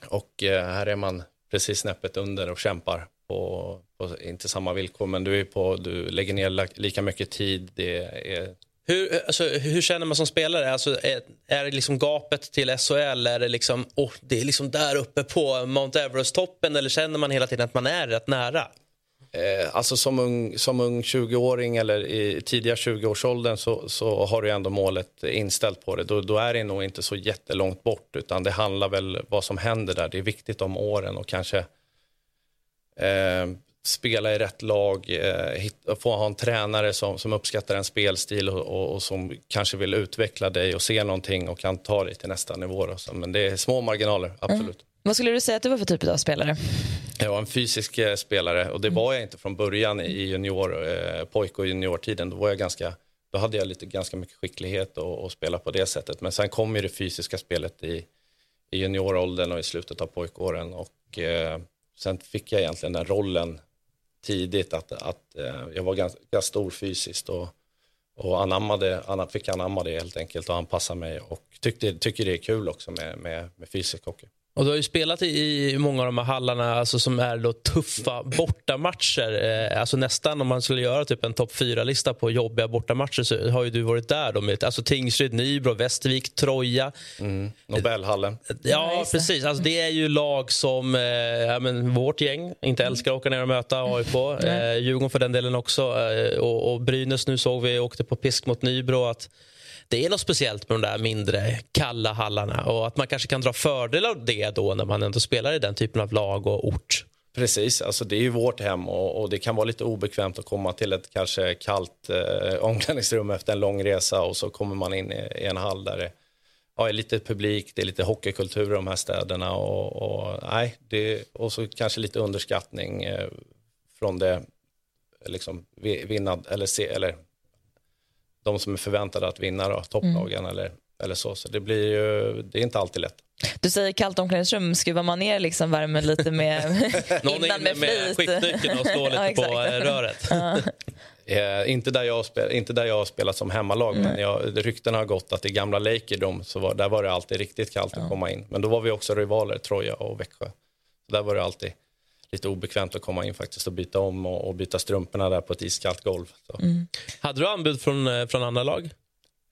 och eh, här är man precis snäppet under och kämpar på, på, inte samma villkor, men du, är på, du lägger ner lika mycket tid. Det är... hur, alltså, hur känner man som spelare? Alltså, är, är det liksom gapet till SHL? Är det, liksom, oh, det är liksom där uppe på Mount Everest-toppen eller känner man hela tiden att man är rätt nära? Eh, alltså som ung, som ung 20-åring eller i tidiga 20-årsåldern så, så har du ändå målet inställt på det. Då, då, är det nog inte så jättelångt bort utan det handlar väl vad som händer där. Det är viktigt om åren och kanske eh, spela i rätt lag, eh, hitta, få ha en tränare som, som uppskattar en spelstil och, och, och, som kanske vill utveckla dig och se någonting och kan ta dig till nästa nivå. Då. Så, men det är små marginaler, absolut. Mm. Vad skulle du säga att du var för typ av spelare? Jag var en fysisk eh, spelare och det var jag inte från början i junior, eh, pojk och juniortiden. Då, var jag ganska, då hade jag lite, ganska mycket skicklighet och, och spela på det sättet. Men sen kom ju det fysiska spelet i, i junioråldern och i slutet av pojkåren. Och, eh, sen fick jag egentligen den rollen tidigt att, att eh, jag var ganska, ganska stor fysiskt och, och anammade, fick anamma det helt enkelt och anpassa mig och tyckte, tycker det är kul också med, med, med fysisk hockey. Och du har ju spelat i många av de här hallarna alltså, som är då tuffa bortamatcher. Eh, alltså nästan om man skulle göra typ en topp fyra lista på jobbiga bortamatcher så har ju du varit där. Då med, alltså Tingsryd, Nybro, Västervik, Troja. Mm. Nobelhallen. Ja, precis. Alltså, det är ju lag som eh, ja, men vårt gäng inte älskar att åka ner och möta AIK. Eh, Djurgården för den delen också. Eh, och, och Brynäs nu såg vi åkte på pisk mot Nybro. Att, det är något speciellt med de där mindre kalla hallarna och att man kanske kan dra fördel av det då när man ändå spelar i den typen av lag och ort. Precis, alltså det är ju vårt hem och, och, det kan vara lite obekvämt att komma till ett kanske kallt eh, omklädningsrum efter en lång resa och så kommer man in i, i en hall där det ja, är lite publik, det är lite hockeykultur i de här städerna och, och nej, det, och så kanske lite underskattning eh, från det liksom vinnad eller, se, eller de som är förväntade att vinna då, topplagen mm. eller, eller så. Så det blir ju, det är inte alltid lätt. Du säger kallt omklädningsrum, skruvar man ner liksom värmen lite med *laughs* Någon *laughs* innan med, med skiftnyckeln och slår *laughs* lite ja, på eh, röret. eh, inte, där jag spel, inte där jag har spelat som hemmalag, mm. men jag, rykten har gått att i gamla Lakerdom så var, där var det alltid riktigt kallt ja. att komma in. Men då var vi också rivaler, Troja och Växjö. Så där var det alltid lite obekvämt att komma in faktiskt och byta om och, och byta strumporna där på ett iskallt golv. Mm. Hade du anbud från, eh, från andra lag?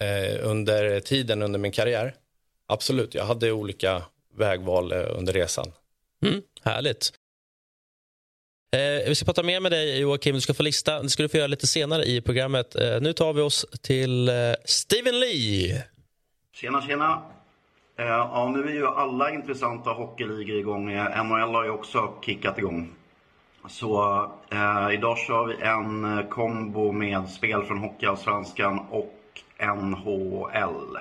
Eh, under tiden under min karriär? Absolut, jag hade olika vägval eh, under resan. Mm, härligt. Eh, vi ska prata mer med dig Joakim, du ska få lista. Det ska du få göra lite senare i programmet. Eh, nu tar vi oss till eh, Steven Lee. Tjena, tjena. Eh, ja, nu är ju alla intressanta hockeyligor igång. Eh, NHL har ju också kickat igång. Så eh, idag kör vi en eh, kombo med spel från Hockeyallsvenskan och NHL.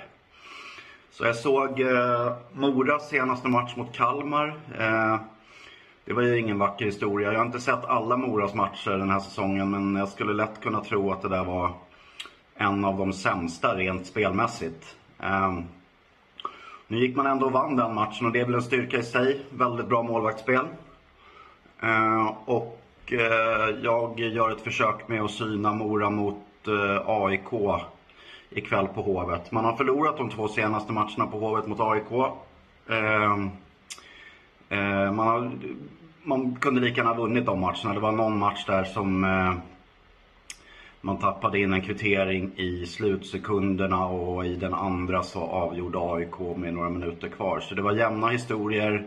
Så jag såg eh, Moras senaste match mot Kalmar. Eh, det var ju ingen vacker historia. Jag har inte sett alla Moras matcher den här säsongen men jag skulle lätt kunna tro att det där var en av de sämsta rent spelmässigt. Eh, nu gick man ändå och vann den matchen och det är väl en styrka i sig. Väldigt bra målvaktsspel. Eh, och eh, jag gör ett försök med att syna Mora mot eh, AIK ikväll på Hovet. Man har förlorat de två senaste matcherna på Hovet mot AIK. Ehm, man, har, man kunde lika gärna ha vunnit de matcherna. Det var någon match där som man tappade in en kvittering i slutsekunderna och i den andra så avgjorde AIK med några minuter kvar. Så det var jämna historier.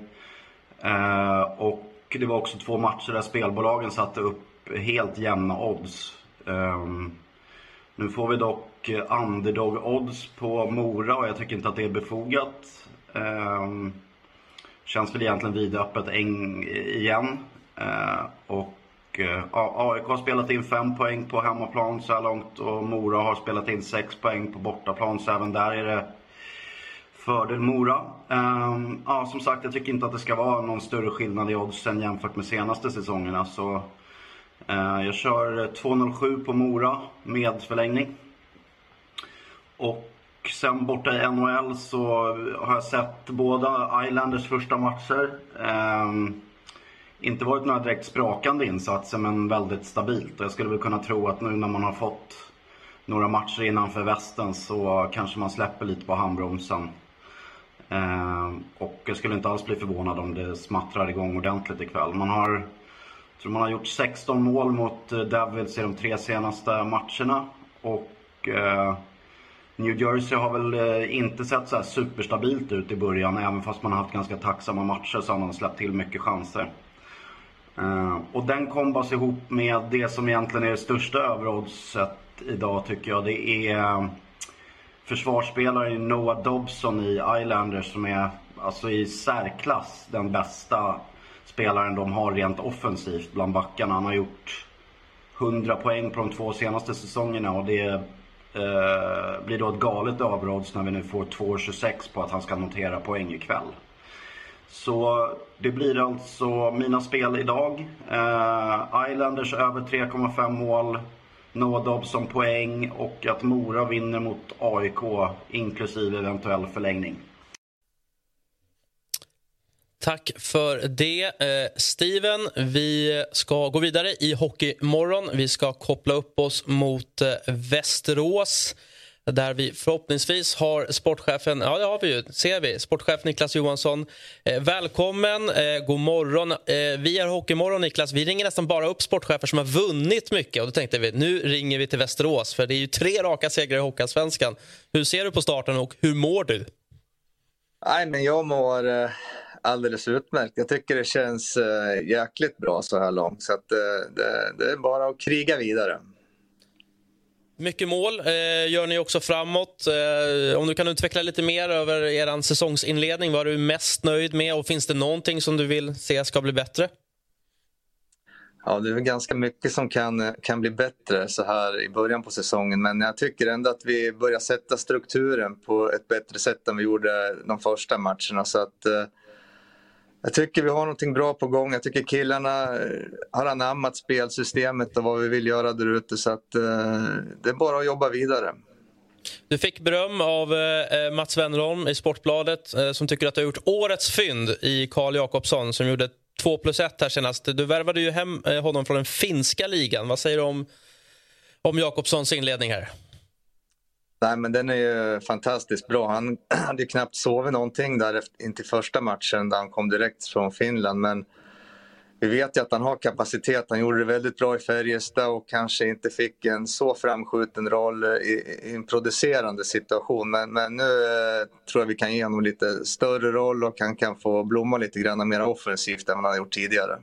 Eh, och det var också två matcher där spelbolagen satte upp helt jämna odds. Eh, nu får vi dock underdog-odds på Mora och jag tycker inte att det är befogat. Eh, känns väl egentligen vidöppet igen. Eh, och Eh, AIK har spelat in 5 poäng på hemmaplan så här långt och Mora har spelat in 6 poäng på bortaplan så även där är det fördel Mora. Ehm, ja, som sagt, jag tycker inte att det ska vara någon större skillnad i oddsen jämfört med senaste säsongerna. Så, eh, jag kör 2,07 på Mora med förlängning. Och sen borta i NHL så har jag sett båda Islanders första matcher. Ehm, inte varit några direkt sprakande insatser men väldigt stabilt. Och jag skulle väl kunna tro att nu när man har fått några matcher innanför västen så kanske man släpper lite på handbromsen. Eh, och jag skulle inte alls bli förvånad om det smattrar igång ordentligt ikväll. Man har, jag tror man har gjort 16 mål mot eh, Devils i de tre senaste matcherna. Och eh, New Jersey har väl eh, inte sett så här superstabilt ut i början. Även fast man har haft ganska tacksamma matcher så har man släppt till mycket chanser. Eh, och den kombas ihop med det som egentligen är det största överoddset idag tycker jag. Det är eh, försvarsspelaren Noah Dobson i Islanders som är alltså i särklass den bästa spelaren de har rent offensivt bland backarna. Han har gjort 100 poäng på de två senaste säsongerna och det eh, blir då ett galet överodds när vi nu får 2,26 på att han ska notera poäng ikväll. Så det blir alltså mina spel idag. Eh, Islanders över 3,5 mål Noah Dobson poäng och att Mora vinner mot AIK inklusive eventuell förlängning. Tack för det, eh, Steven. Vi ska gå vidare i Hockeymorgon. Vi ska koppla upp oss mot eh, Västerås där vi förhoppningsvis har sportchefen, ja det har vi ju, ser vi, sportchef Niklas Johansson. Eh, välkommen, eh, god morgon. Eh, vi är Hockeymorgon Niklas, vi ringer nästan bara upp sportchefer som har vunnit mycket och då tänkte vi nu ringer vi till Västerås för det är ju tre raka segrar i Hockeyallsvenskan. Hur ser du på starten och hur mår du? Nej men jag mår eh, alldeles utmärkt. Jag tycker det känns eh, jäkligt bra så här långt så att, eh, det, det är bara att kriga vidare. Mycket mål eh, gör ni också framåt. Eh, om du kan utveckla lite mer över er säsongsinledning. Vad är du mest nöjd med och finns det någonting som du vill se ska bli bättre? Ja, det är ganska mycket som kan, kan bli bättre så här i början på säsongen men jag tycker ändå att vi börjar sätta strukturen på ett bättre sätt än vi gjorde de första matcherna. Så att, eh, jag tycker vi har någonting bra på gång. Jag tycker killarna eh, har anammat spelsystemet och vad vi vill göra där ute. Så att, eh, det är bara att jobba vidare. Du fick beröm av eh, eh Mats Wennerholm i Sportbladet eh, som tycker att du har gjort årets fynd i Karl Jakobsson som gjorde 2 plus 1 här senast. Du värvade ju hem eh, honom från den finska ligan. Vad säger du om, om Jakobssons inledning här? Nej, men den är ju fantastiskt bra. Han *clears throat* hade knappt sovit någonting där in första matchen där han kom direkt från Finland. Men vi vet ju att han har kapacitet. Han gjorde det väldigt bra i Färjestad och kanske inte fick en så framskjuten roll i, i en producerande situation. Men, men nu eh, tror jag vi kan ge honom lite större roll och han kan få blomma lite grann mer offensivt än vad han har gjort tidigare.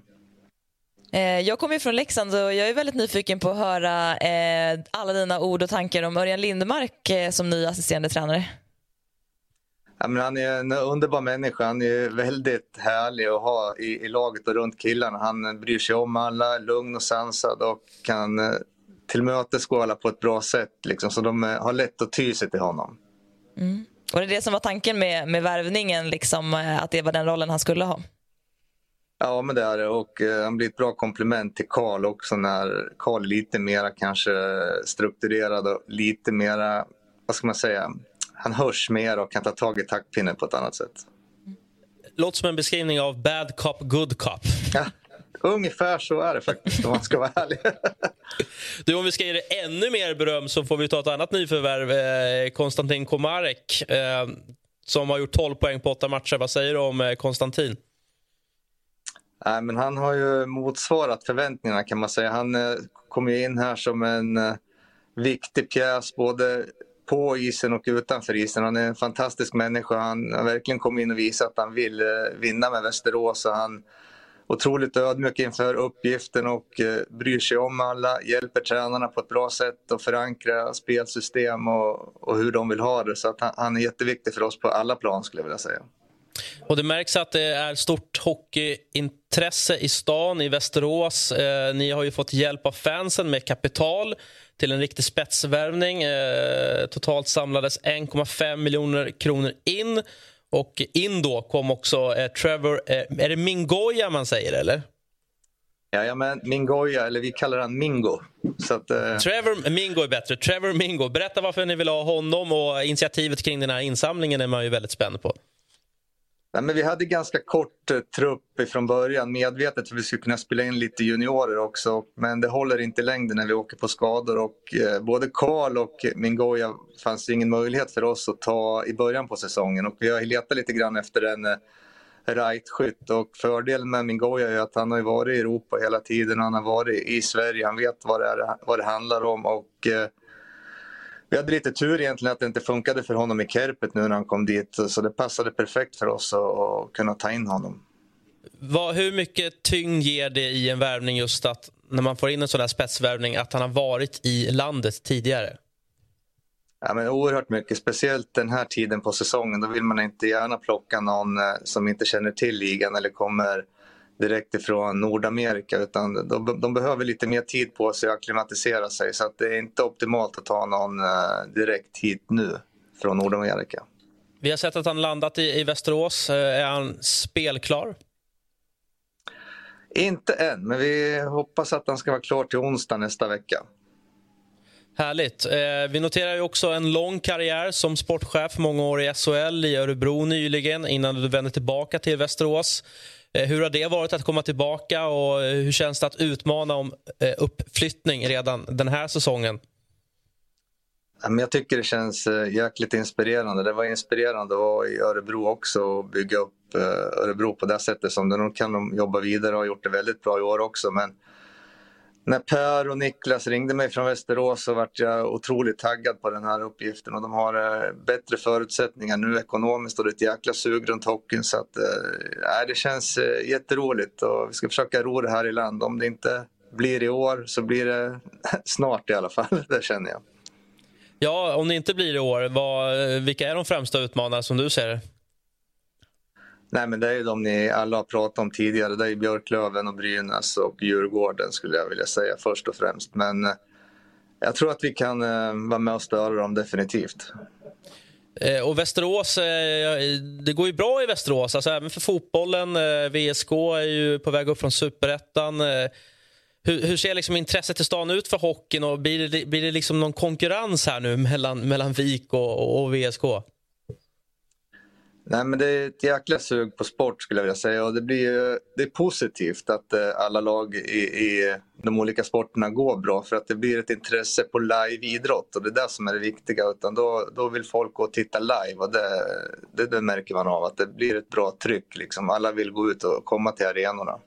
Eh, jag kommer från Leksand och jag är väldigt nyfiken på att höra eh, alla dina ord och tankar om Örjan Lindmark eh, som ny assisterande tränare. Ja, men han är en underbar människa. Han är väldigt härlig att ha i, i laget och runt killarna. Han bryr sig om alla, lugn och sansad och kan tillmötesgå alla på ett bra sätt. Liksom, så de har lätt att ty sig till honom. Mm. Och det är det som var tanken med, med värvningen, liksom, att det var den rollen han skulle ha? Ja, men det är det. Och eh, han blir ett bra komplement till Karl också när Karl är lite mer kanske strukturerad och lite mera, vad ska man säga, han hörs mer och kan ta tag i taktpinnen på ett annat sätt. Låter som en beskrivning av bad cop, good cop. Ja, ungefär så är det faktiskt om man ska vara ärlig. Du, om vi ska ge dig ännu mer beröm så får vi ta ett annat nyförvärv, eh, Konstantin Komarek, eh, som har gjort 12 poäng på åtta matcher. Vad säger du om Konstantin? Nej, men han har ju motsvarat förväntningarna kan man säga. Han eh, kom ju in här som en eh, viktig pjäs både på isen och utanför isen. Han är en fantastisk människa. Han har verkligen kommit in och visat att han vill eh, vinna med Västerås. Och han är otroligt ödmjuk inför uppgiften och bryr sig om alla, hjälper tränarna på ett bra sätt och förankrar spelsystem och, och hur de vill ha det. Så att han, han är jätteviktig för oss på alla plan skulle jag vilja säga. Och Det märks att det är stort hockeyintresse i stan, i Västerås. Eh, ni har ju fått hjälp av fansen med kapital till en riktig spetsvärvning. Eh, totalt samlades 1,5 miljoner kronor in. Och in då kom också eh, Trevor... Eh, är det Mingoya man säger, eller? Jajamän, Mingoya, eller vi kallar han Mingo. Att, eh... Trevor Mingo är bättre. Trevor Mingo. Berätta varför ni vill ha honom och initiativet kring den här insamlingen är man ju väldigt spänd på. Nej, men vi hade ganska kort eh, trupp från början, medvetet för att vi skulle kunna spela in lite juniorer också. Men det håller inte i längden när vi åker på skador. Och, eh, både Karl och Mingoya fanns det ingen möjlighet för oss att ta i början på säsongen. Och vi har letat lite grann efter en eh, right-skytt. Och fördelen med Mingoya är att han har varit i Europa hela tiden. Han har varit i Sverige, han vet vad det, är, vad det handlar om. Och, eh, vi hade lite tur egentligen att det inte funkade för honom i Kerpet nu när han kom dit. Så det passade perfekt för oss att kunna ta in honom. Vad, hur mycket tyngd ger det i en värvning just att när man får in en sån där spetsvärvning att han har varit i landet tidigare? Ja, men oerhört mycket, speciellt den här tiden på säsongen. Då vill man inte gärna plocka någon eh, som inte känner till ligan eller kommer direkt ifrån Nordamerika utan de, de, behöver lite mer tid på sig att akklimatisera sig så att det är inte optimalt att ta någon uh, direkt hit nu från Nordamerika. Vi har sett att han landat i, i Västerås. Uh, är han spelklar? Inte än, men vi hoppas att han ska vara klar till onsdag nästa vecka. Härligt. Eh, vi noterar ju också en lång karriär som sportchef, många år i SHL, i Örebro nyligen innan du vände tillbaka till Västerås. Eh, hur har det varit att komma tillbaka och eh, hur känns det att utmana om eh, uppflyttning redan den här säsongen? Jag tycker det känns jäkligt inspirerande. Det var inspirerande att vara i Örebro också och bygga upp Örebro på det sättet som de kan de jobba vidare och har gjort det väldigt bra i år också. Men när Per och Niklas ringde mig från Västerås så vart jag otroligt taggad på den här uppgiften och de har eh, bättre förutsättningar nu ekonomiskt och det är ett jäkla sug runt hockeyn så att eh, det känns eh, jätteroligt och vi ska försöka ro det här i land. Om det inte blir i år så blir det *laughs* snart i alla fall, *laughs* det känner jag. Ja, om det inte blir i år, vad, eh, vilka är de främsta utmanarna som du ser det? Nej, men det är ju de ni alla har pratat om tidigare. Det är Björklöven och Brynäs och Djurgården skulle jag vilja säga först och främst. Men eh, jag tror att vi kan eh, vara med och störa dem definitivt. Eh, och Västerås, det går ju bra i Västerås, alltså även för fotbollen. VSK är ju på väg upp från superettan. Hur, hur ser liksom intresset i stan ut för hockeyn? Och blir det, blir det liksom någon konkurrens här nu mellan, mellan VIK och, och VSK? Nej, men det är ett jäkla sug på sport skulle jag vilja säga och det, blir, det är positivt att eh, alla lag i, i de olika sporterna går bra för att det blir ett intresse på live-idrott och det är det som är det viktiga. Utan då, då vill folk gå och titta live och det, det, det märker man av att det blir ett bra tryck. Liksom. Alla vill gå ut och komma till arenorna.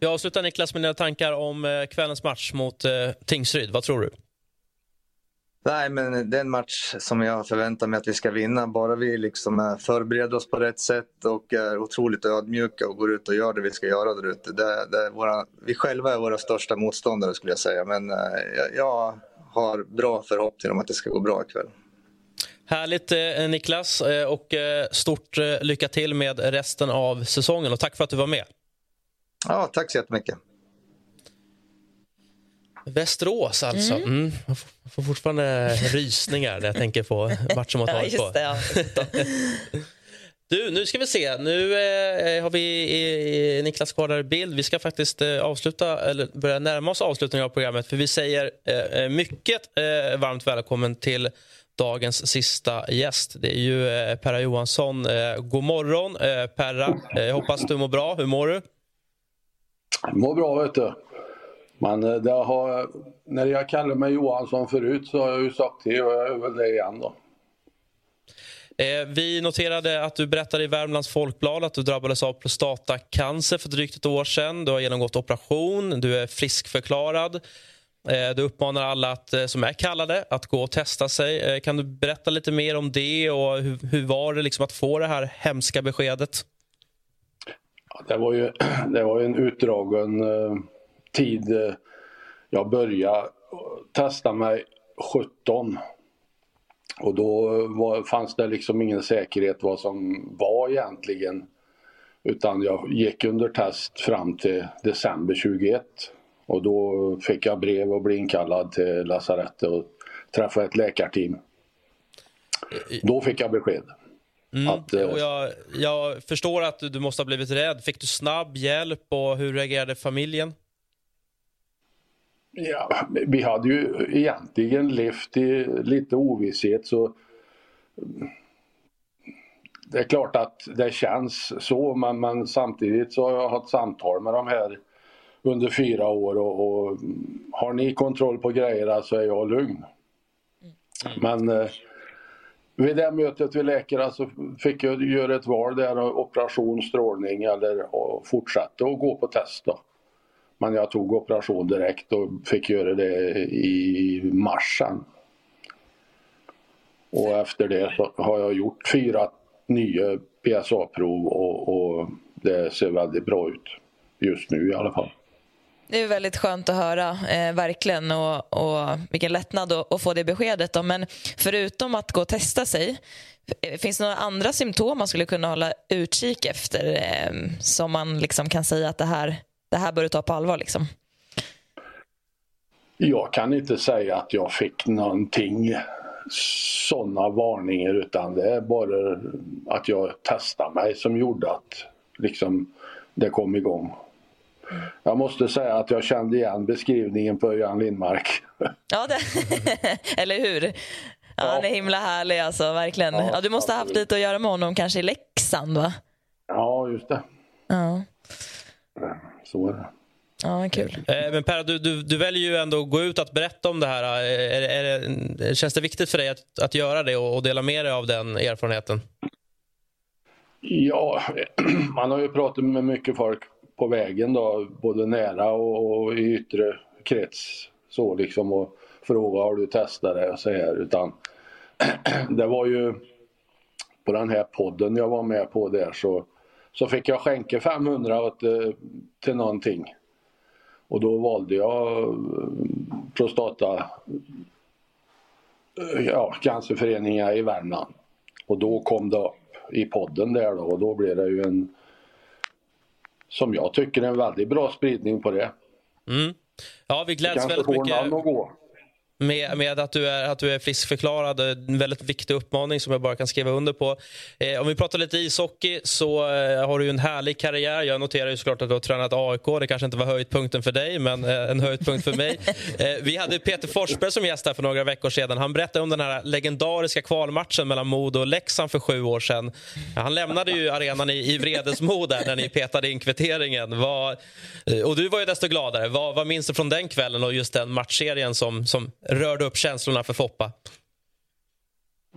Vi avslutar Niklas med dina tankar om eh, kvällens match mot eh, Tingsryd. Vad tror du? Nej, men det är en match som jag förväntar mig att vi ska vinna. Bara vi liksom förbereder oss på rätt sätt och är otroligt ödmjuka och går ut och gör det vi ska göra där ute. Det, det våra, vi själva är våra största motståndare skulle jag säga. Men jag, jag har bra förhoppning om att det ska gå bra ikväll. Härligt eh, Niklas eh, och eh, stort eh, lycka till med resten av säsongen och tack för att du var med. Ja, tack så jättemycket. Västerås alltså. Mm. Mm. Jag får- jag fortfarande rysningar när jag tänker på matchen mot Ja, AIK. just det. Ja. *laughs* Du, nu ska vi se. Nu eh, har vi i, i Niklas kvar där bild. Vi ska faktiskt eh, avsluta, eller börja närma oss avslutningen av programmet. För vi säger eh, mycket eh, varmt välkommen till dagens sista gäst. Det är ju eh, Perra Johansson. Eh, god morgon, eh, Perra. Eh, jag hoppas du mår bra. Hur mår du? Mår bra vet du. Men eh, det har, när jag kallade mig Johansson förut så har jag ju sagt det och jag är väl det igen då. Eh, vi noterade att du berättade i Värmlands Folkblad att du drabbades av prostatacancer för drygt ett år sedan. Du har genomgått operation, du är friskförklarad. Eh, du uppmanar alla att, som är kallade att gå och testa sig. Kan du berätta lite mer om det och hur, hur var det liksom att få det här hemska beskedet? Ja, Det var ju, *clears throat* det var en utdragen tid. eh, Jag började testa mig 17 och då var, fanns det liksom ingen säkerhet vad som var egentligen. Utan jag gick under test fram till december 21 och då fick jag brev och blev inkallad till lasarettet och träffa ett läkarteam. Då fick jag besked. Mm. Att, eh, och jag, jag förstår att du måste ha blivit rädd. Fick du snabb hjälp och hur reagerade familjen? Ja, vi hade ju egentligen levt i lite ovisshet så det är klart att det känns så men, men samtidigt så har jag haft samtal med de här under fyra år och, och har ni kontroll på grejerna så är jag lugn. Men eh, vid det mötet vid läkare så fick jag göra ett val där operation, strålning eller och fortsätta att gå på test då. Men jag tog operation direkt och fick göra det i mars sen. Och efter det så har jag gjort fyra nya PSA-prov och, och det ser väldigt bra ut. Just nu i alla fall. Det är väldigt skönt att höra, eh, verkligen. Och, och Vilken lättnad att, att få det beskedet. Då. Men förutom att gå och testa sig, eh, finns det några andra symptom man skulle kunna hålla utkik efter eh, som man liksom kan säga att det här, det här bör du ta på allvar? Liksom? Jag kan inte säga att jag fick någonting sådana varningar utan det är bara att jag testade mig som gjorde att liksom, det kom igång. Jag måste säga att jag kände igen beskrivningen på Jan Lindmark. Ja, det, *laughs* eller hur? Ja, Han är himla härlig, alltså, verkligen. Ja, du måste ha haft lite att göra med honom, kanske i Leksand, va? Ja, just det. Ja, Så är det. ja kul. Eh, Men Per, du, du, du väljer ju ändå att gå ut att berätta om det här. Eh, Är, är, det- känns det viktigt för dig att, att göra det och, och dela med dig av den erfarenheten? Ja, *clears throat* man har ju pratat med mycket folk på vägen då, både nära och, och i yttre krets. Så liksom och fråga har du testat det och så här. Utan *clears throat* det var ju på den här podden jag var med på där så, så fick jag skänka 500 åt, eh, till någonting. Och då valde jag eh, prostata eh, ja, cancerföreningar i Värmland. Och då kom det upp i podden där då och då blev det ju en som jag tycker en väldigt bra spridning på det. Mm. Ja, vi gläds Kanske väldigt mycket namn att gå. Med, med att, du är, att du är friskförklarad. En väldigt viktig uppmaning som jag bara kan skriva under på. Eh, om vi pratar lite ishockey så eh, har du en härlig karriär. Jag noterar ju såklart att du har tränat AIK. Det kanske inte var höjdpunkten för dig, men eh, en höjdpunkt för mig. *laughs* Eh, vi hade Peter Forsberg som gäst här för några veckor sedan. Han berättade om den här legendariska kvalmatchen mellan Modo och Leksand för sju år sedan. Han lämnade ju arenan i, i vredesmod där när ni petade in kvitteringen. Vad, eh, och du var ju desto gladare. Vad, vad minns du från den kvällen och just den matchserien som, som rörde upp känslorna för Foppa?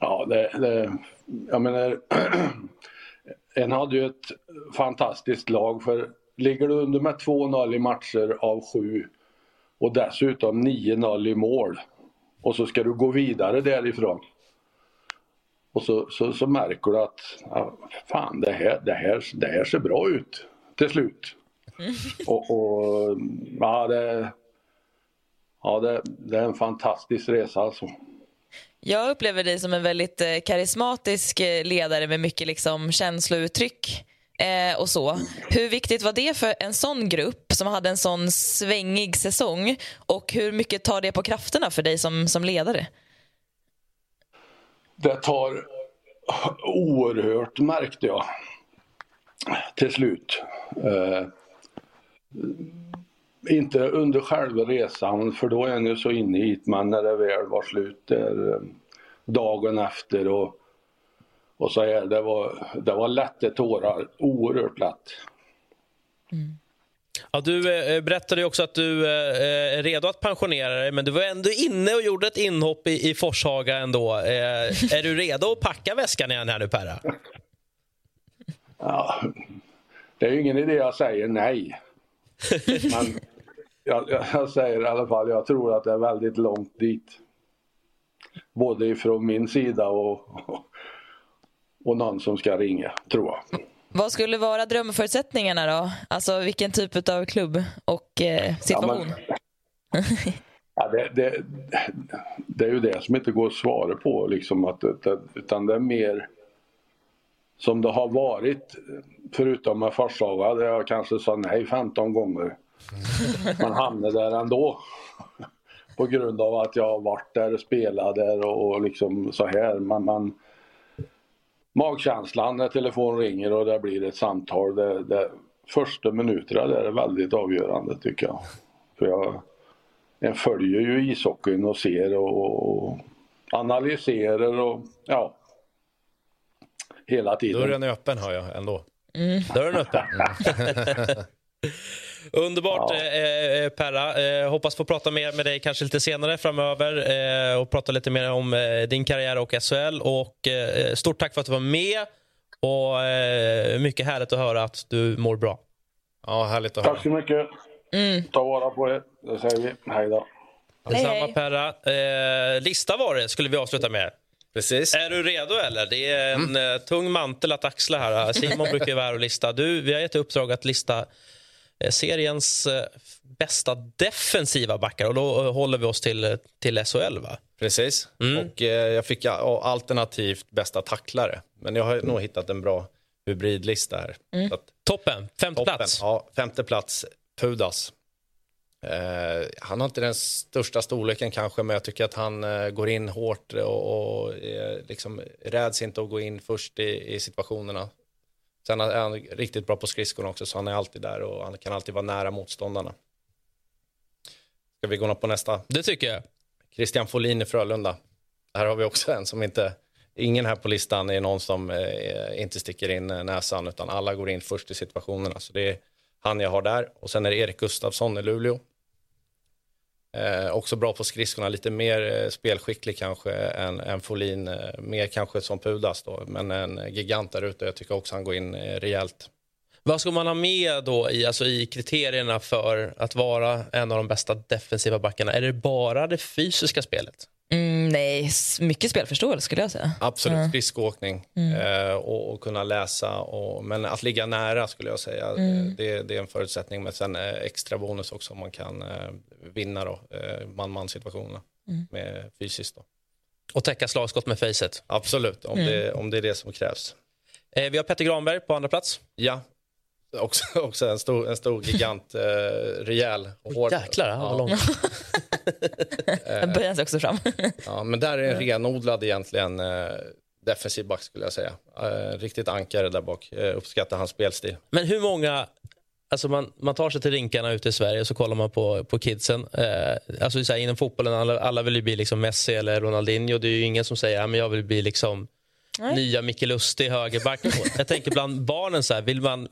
Ja, det, det, jag menar, *clears throat* en hade ju ett fantastiskt lag för ligger du under med 2-0 i matcher av sju och dessutom 9-0 i mål och så ska du gå vidare därifrån. Och så, så, så märker du att ja, fan det här, det, här, det här ser bra ut till slut. *laughs* Och, och ja, det, ja det, det är en fantastisk resa alltså. Jag upplever dig som en väldigt eh, karismatisk eh, ledare med mycket liksom känslouttryck eh, och så. Hur viktigt var det för en sån grupp som hade en sån svängig säsong och hur mycket tar det på krafterna för dig som, som ledare? Det tar oerhört märkte jag till slut. Eh, inte under själva resan för då är ju så inne i det men när det väl var slut där, eh, dagen efter och, och så här, det var, det var lätta tårar, oerhört lätt. Ja, du eh, berättade ju också att du eh, är redo att pensionera dig, men du var ändå inne och gjorde ett inhopp i, i Forshaga ändå. Eh, är du redo att packa väskan igen här nu, Perra? Ja, det är ju ingen idé jag säger nej. *laughs* Men jag, jag, säger i alla fall, jag tror att det är väldigt långt dit. Både ifrån min sida och, och någon som ska ringa, tror jag. Vad skulle vara drömförutsättningarna då? Alltså vilken typ av klubb och eh, situation? Ja, det, det, det är ju det som inte går att svara på, liksom, att, utan det är mer som det har varit, förutom med Forshaga där jag kanske sa nej 15 gånger. Man hamnade där ändå. På grund av att jag varit där och spelat där och, och liksom så här. Man, man, magkänslan när telefon ringer och det blir ett samtal. Det, det, första minuterna där är väldigt avgörande tycker jag. För jag, jag följer ju ishockeyn och ser och, och analyserar och ja. Hela tiden. Dörren är öppen hör jag ändå. Mm. Dörren är öppen. *laughs* *laughs* Underbart, Ja. eh, eh, Perra. Eh, hoppas få prata mer med dig kanske lite senare framöver eh, och prata lite mer om eh, din karriär och SHL. Och, eh, stort tack för att du var med och eh, mycket härligt att höra att du mår bra. Ja, härligt att Tack så mycket. Mm. Ta vara på det. Det säger vi. Hej då. Detsamma Perra. Eh, lista var det, skulle vi avsluta med. Precis. Är du redo eller? Det är en eh, tung mantel att axla här. Simon brukar ju vara här och lista. Du, vi har gett i uppdrag att lista seriens eh, bästa defensiva backar och då eh, håller vi oss till, till SHL va? Precis. Och eh, jag fick ja, alternativt bästa tacklare. Men jag har nog hittat en bra hybridlista här. Mm. Att, Toppen, femte toppen. plats. Ja, femte plats, Pudas. Eh, han har inte den största storleken kanske, men jag tycker att han eh, går in hårt och, och eh, liksom räds inte att gå in först i, i situationerna. Sen är han riktigt bra på skridskorna också, så han är alltid där och han kan alltid vara nära motståndarna. Ska vi gå på nästa? Det tycker jag. Christian Folin i Frölunda. Här har vi också en som inte... Ingen här på listan är någon som eh, inte sticker in eh, näsan, utan alla går in först i situationerna. Så det är han jag har där. Och sen är det Erik Gustafsson i Luleå. Eh, också bra på skridskorna, lite mer eh, spelskicklig kanske än, än Folin. Eh, mer kanske som Pudas då, men en gigant där ute. Jag tycker också han går in eh, rejält. Vad ska man ha med då i, alltså i kriterierna för att vara en av de bästa defensiva backarna? Är det bara det fysiska spelet? Mm, nej, mycket spelförståelse skulle jag säga. Absolut, Ja. skridskoåkning Mm. eh, och, och kunna läsa. Och, men att ligga nära skulle jag säga, Mm. eh, det, det är en förutsättning. Men sen eh, extra bonus också om man kan eh, vinna då, eh, man-man situationerna Mm. med fysiskt. Då. Och täcka slagskott med facet? Absolut, om, Mm. det, om det är det som krävs. Eh, vi har Petter Granberg på andra plats. Ja, också, *laughs* också en, stor, en stor gigant, eh, rejäl och hård. jäklar, han var lång. *laughs* *laughs* Den böjer sig också fram. Ja, men där är en renodlad egentligen eh, defensiv back skulle jag säga. Eh, riktigt ankare där bak. Eh, uppskattar hans spelstil. Men hur många... Alltså man, man tar sig till rinkarna ute i Sverige och så kollar man på, på kidsen. Eh, alltså så här, inom fotbollen, alla, alla vill ju bli liksom Messi eller Ronaldinho. Det är ju ingen som säger att jag vill bli liksom Nej. nya Micke Lustig högerback. jag tänker bland barnen, så här, vill man,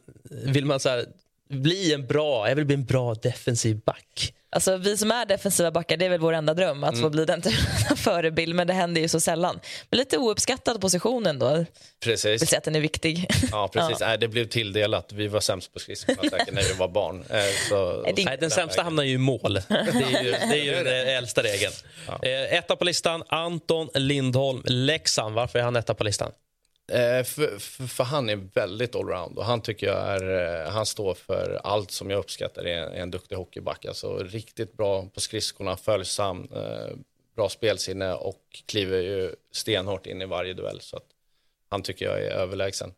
vill man så här, bli en bra, jag vill bli en bra defensiv back. Alltså, vi som är defensiva backar, det är väl vår enda dröm att Mm. få bli den typen av *laughs* förebild, men det händer ju så sällan. Men lite ouppskattad position ändå. Jag Precis. vill säga att den är viktig. Ja, *laughs* precis. Ja. Nej, det blev tilldelat. Vi var sämst på skridskorna när vi var barn. Eh, så, Nej, det- Nej, den sämsta hamnar ju i mål. Det är ju, *laughs* det är ju den äldsta regeln. Eh, etta på listan, Anton Lindholm, Leksand. Varför är han etta på listan? Eh, för, för, för han är väldigt allround och han tycker jag är, eh, han står för allt som jag uppskattar i en, en duktig hockeyback. Alltså riktigt bra på skridskorna, följsam, eh, bra spelsinne och kliver ju stenhårt in i varje duell. Så att han tycker jag är överlägsen.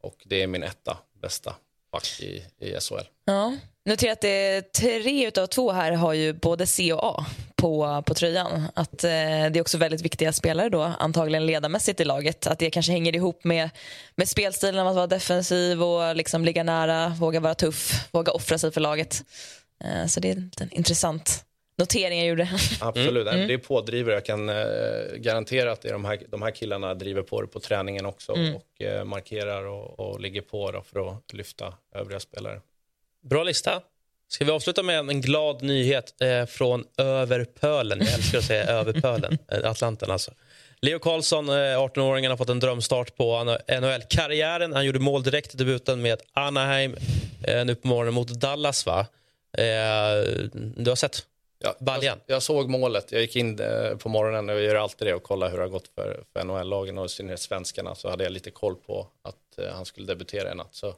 Och det är min etta bästa back i, i SHL. Ja. Notera att det är tre utav två här har ju både C och A på, på tröjan. Att eh, Det är också väldigt viktiga spelare då, antagligen ledarmässigt i laget. Att det kanske hänger ihop med, med spelstilen, att vara defensiv och liksom ligga nära, våga vara tuff, våga offra sig för laget. Eh, så det är en intressant notering jag gjorde. *laughs* Absolut, Mm. det är pådrivare. Jag kan eh, garantera att det är de, här, de här killarna driver på det på träningen också Mm. och eh, markerar och, och ligger på för att lyfta övriga spelare. Bra lista. Ska vi avsluta med en glad nyhet eh, från över pölen? Jag älskar att säga över pölen. *laughs* Eh, Atlanten alltså. Leo Karlsson, eh, 18-åringen, har fått en drömstart på NHL-karriären. Han gjorde mål direkt i debuten med Anaheim nu på morgonen mot Dallas. va? Du har sett Ja, baljan? Jag, jag såg målet. Jag gick in eh, på morgonen och jag gör alltid det och kollar hur det har gått för, för NHL-lagen och i synnerhet svenskarna. Så hade jag lite koll på att eh, han skulle debutera i natt. Så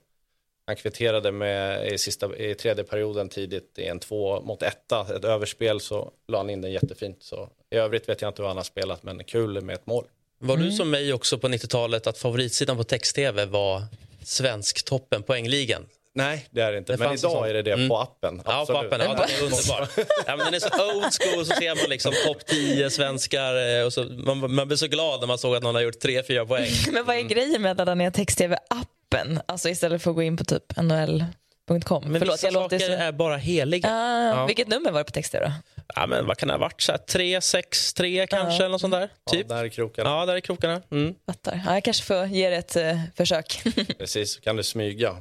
han kvitterade med, i, sista, i tredje perioden tidigt i en två mot etta, ett överspel, så la han in den jättefint. Så I övrigt vet jag inte vad han har spelat, men kul med ett mål. Var du som mig också på 90-talet att favoritsidan på text-tv var Svensktoppen poängligan? Nej, det är det inte. Det men idag är det det Mm. på appen. Ja, på Absolut. appen. Ja, den är underbar. Ja, men den är så old school, så ser man liksom topp 10 svenskar. eh, Och så, man, man blir så glad när man såg att någon har gjort 3-4 poäng. *laughs* Men vad är grejen med att ladda ner text-tv-appen? Alltså istället för att gå in på typ nhl.com. Men vissa saker är bara heliga. Ah, Ja. Vilket nummer var det på text-tv då? Ja, men vad kan det ha varit? Så här, 3, 6, 3 kanske? Eller något sånt där? Typ. Ja, där är krokarna. Ja, där är krokarna. Mm. Fattar. Ja, jag kanske får ge det ett eh, försök. *laughs* Precis, kan du smyga.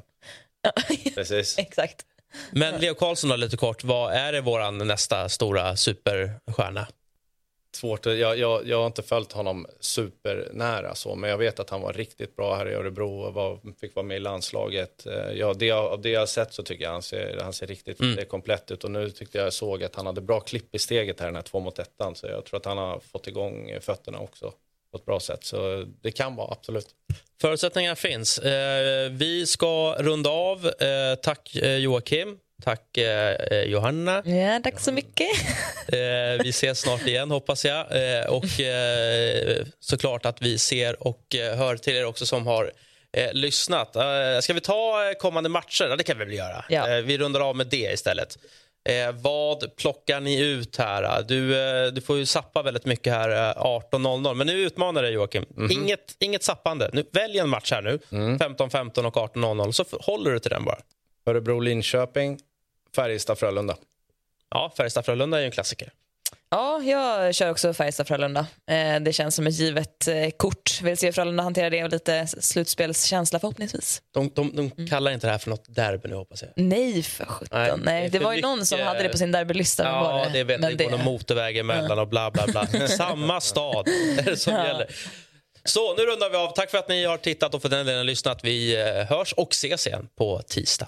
*laughs* Precis. Exakt. Men Leo Karlsson då, lite kort. Vad är det våran nästa stora superstjärna? Svårt. Jag, jag, jag har inte följt honom supernära så, men jag vet att han var riktigt bra här i Örebro och var, fick vara med i landslaget. Eh, Ja, det, jag- av det jag har sett så tycker jag han ser, han ser riktigt Mm. är komplett ut och nu tyckte jag såg att han hade bra klipp i steget här den här två mot ettan så jag tror att han har fått igång fötterna också på ett bra sätt så det kan vara absolut. Förutsättningar finns. Eh, vi ska runda av. Eh, tack eh, Joakim. Tack eh, eh, Johanna. Ja, tack så mycket. Eh, vi ses snart igen hoppas jag. Eh, och eh, såklart att vi ser och hör till er också som har eh, lyssnat. Eh, ska vi ta kommande matcher? Ja, det kan vi väl göra. Ja. Eh, vi rundar av med det istället. Eh, vad plockar ni ut här? Du, eh, du får ju sappa väldigt mycket här eh, 18.00. Men nu utmanar dig Joakim. Inget, inget sappande. Nu, välj en match här nu. 15.15 och 18.00 så håller du till den bara. Örebro-Linköping, Färjestad-Frölunda. Ja, Färjestad-Frölunda är ju en klassiker. Ja, jag kör också Färjestad-Frölunda. Eh, det känns som ett givet eh, kort. Vill se Frölunda hantera det och lite slutspelskänsla förhoppningsvis. De, de, de kallar inte det här för något derby nu hoppas jag. Nej, för sjutton. Nej, det för var ju någon som mycket- hade det på sin derbylista. Ja, det vet Men det går någon motorväg emellan och bla bla bla. *laughs* Samma stad är det som Ja. gäller. Så, nu rundar vi av. Tack för att ni har tittat och för den delen lyssnat. Vi eh, hörs och ses igen på tisdag.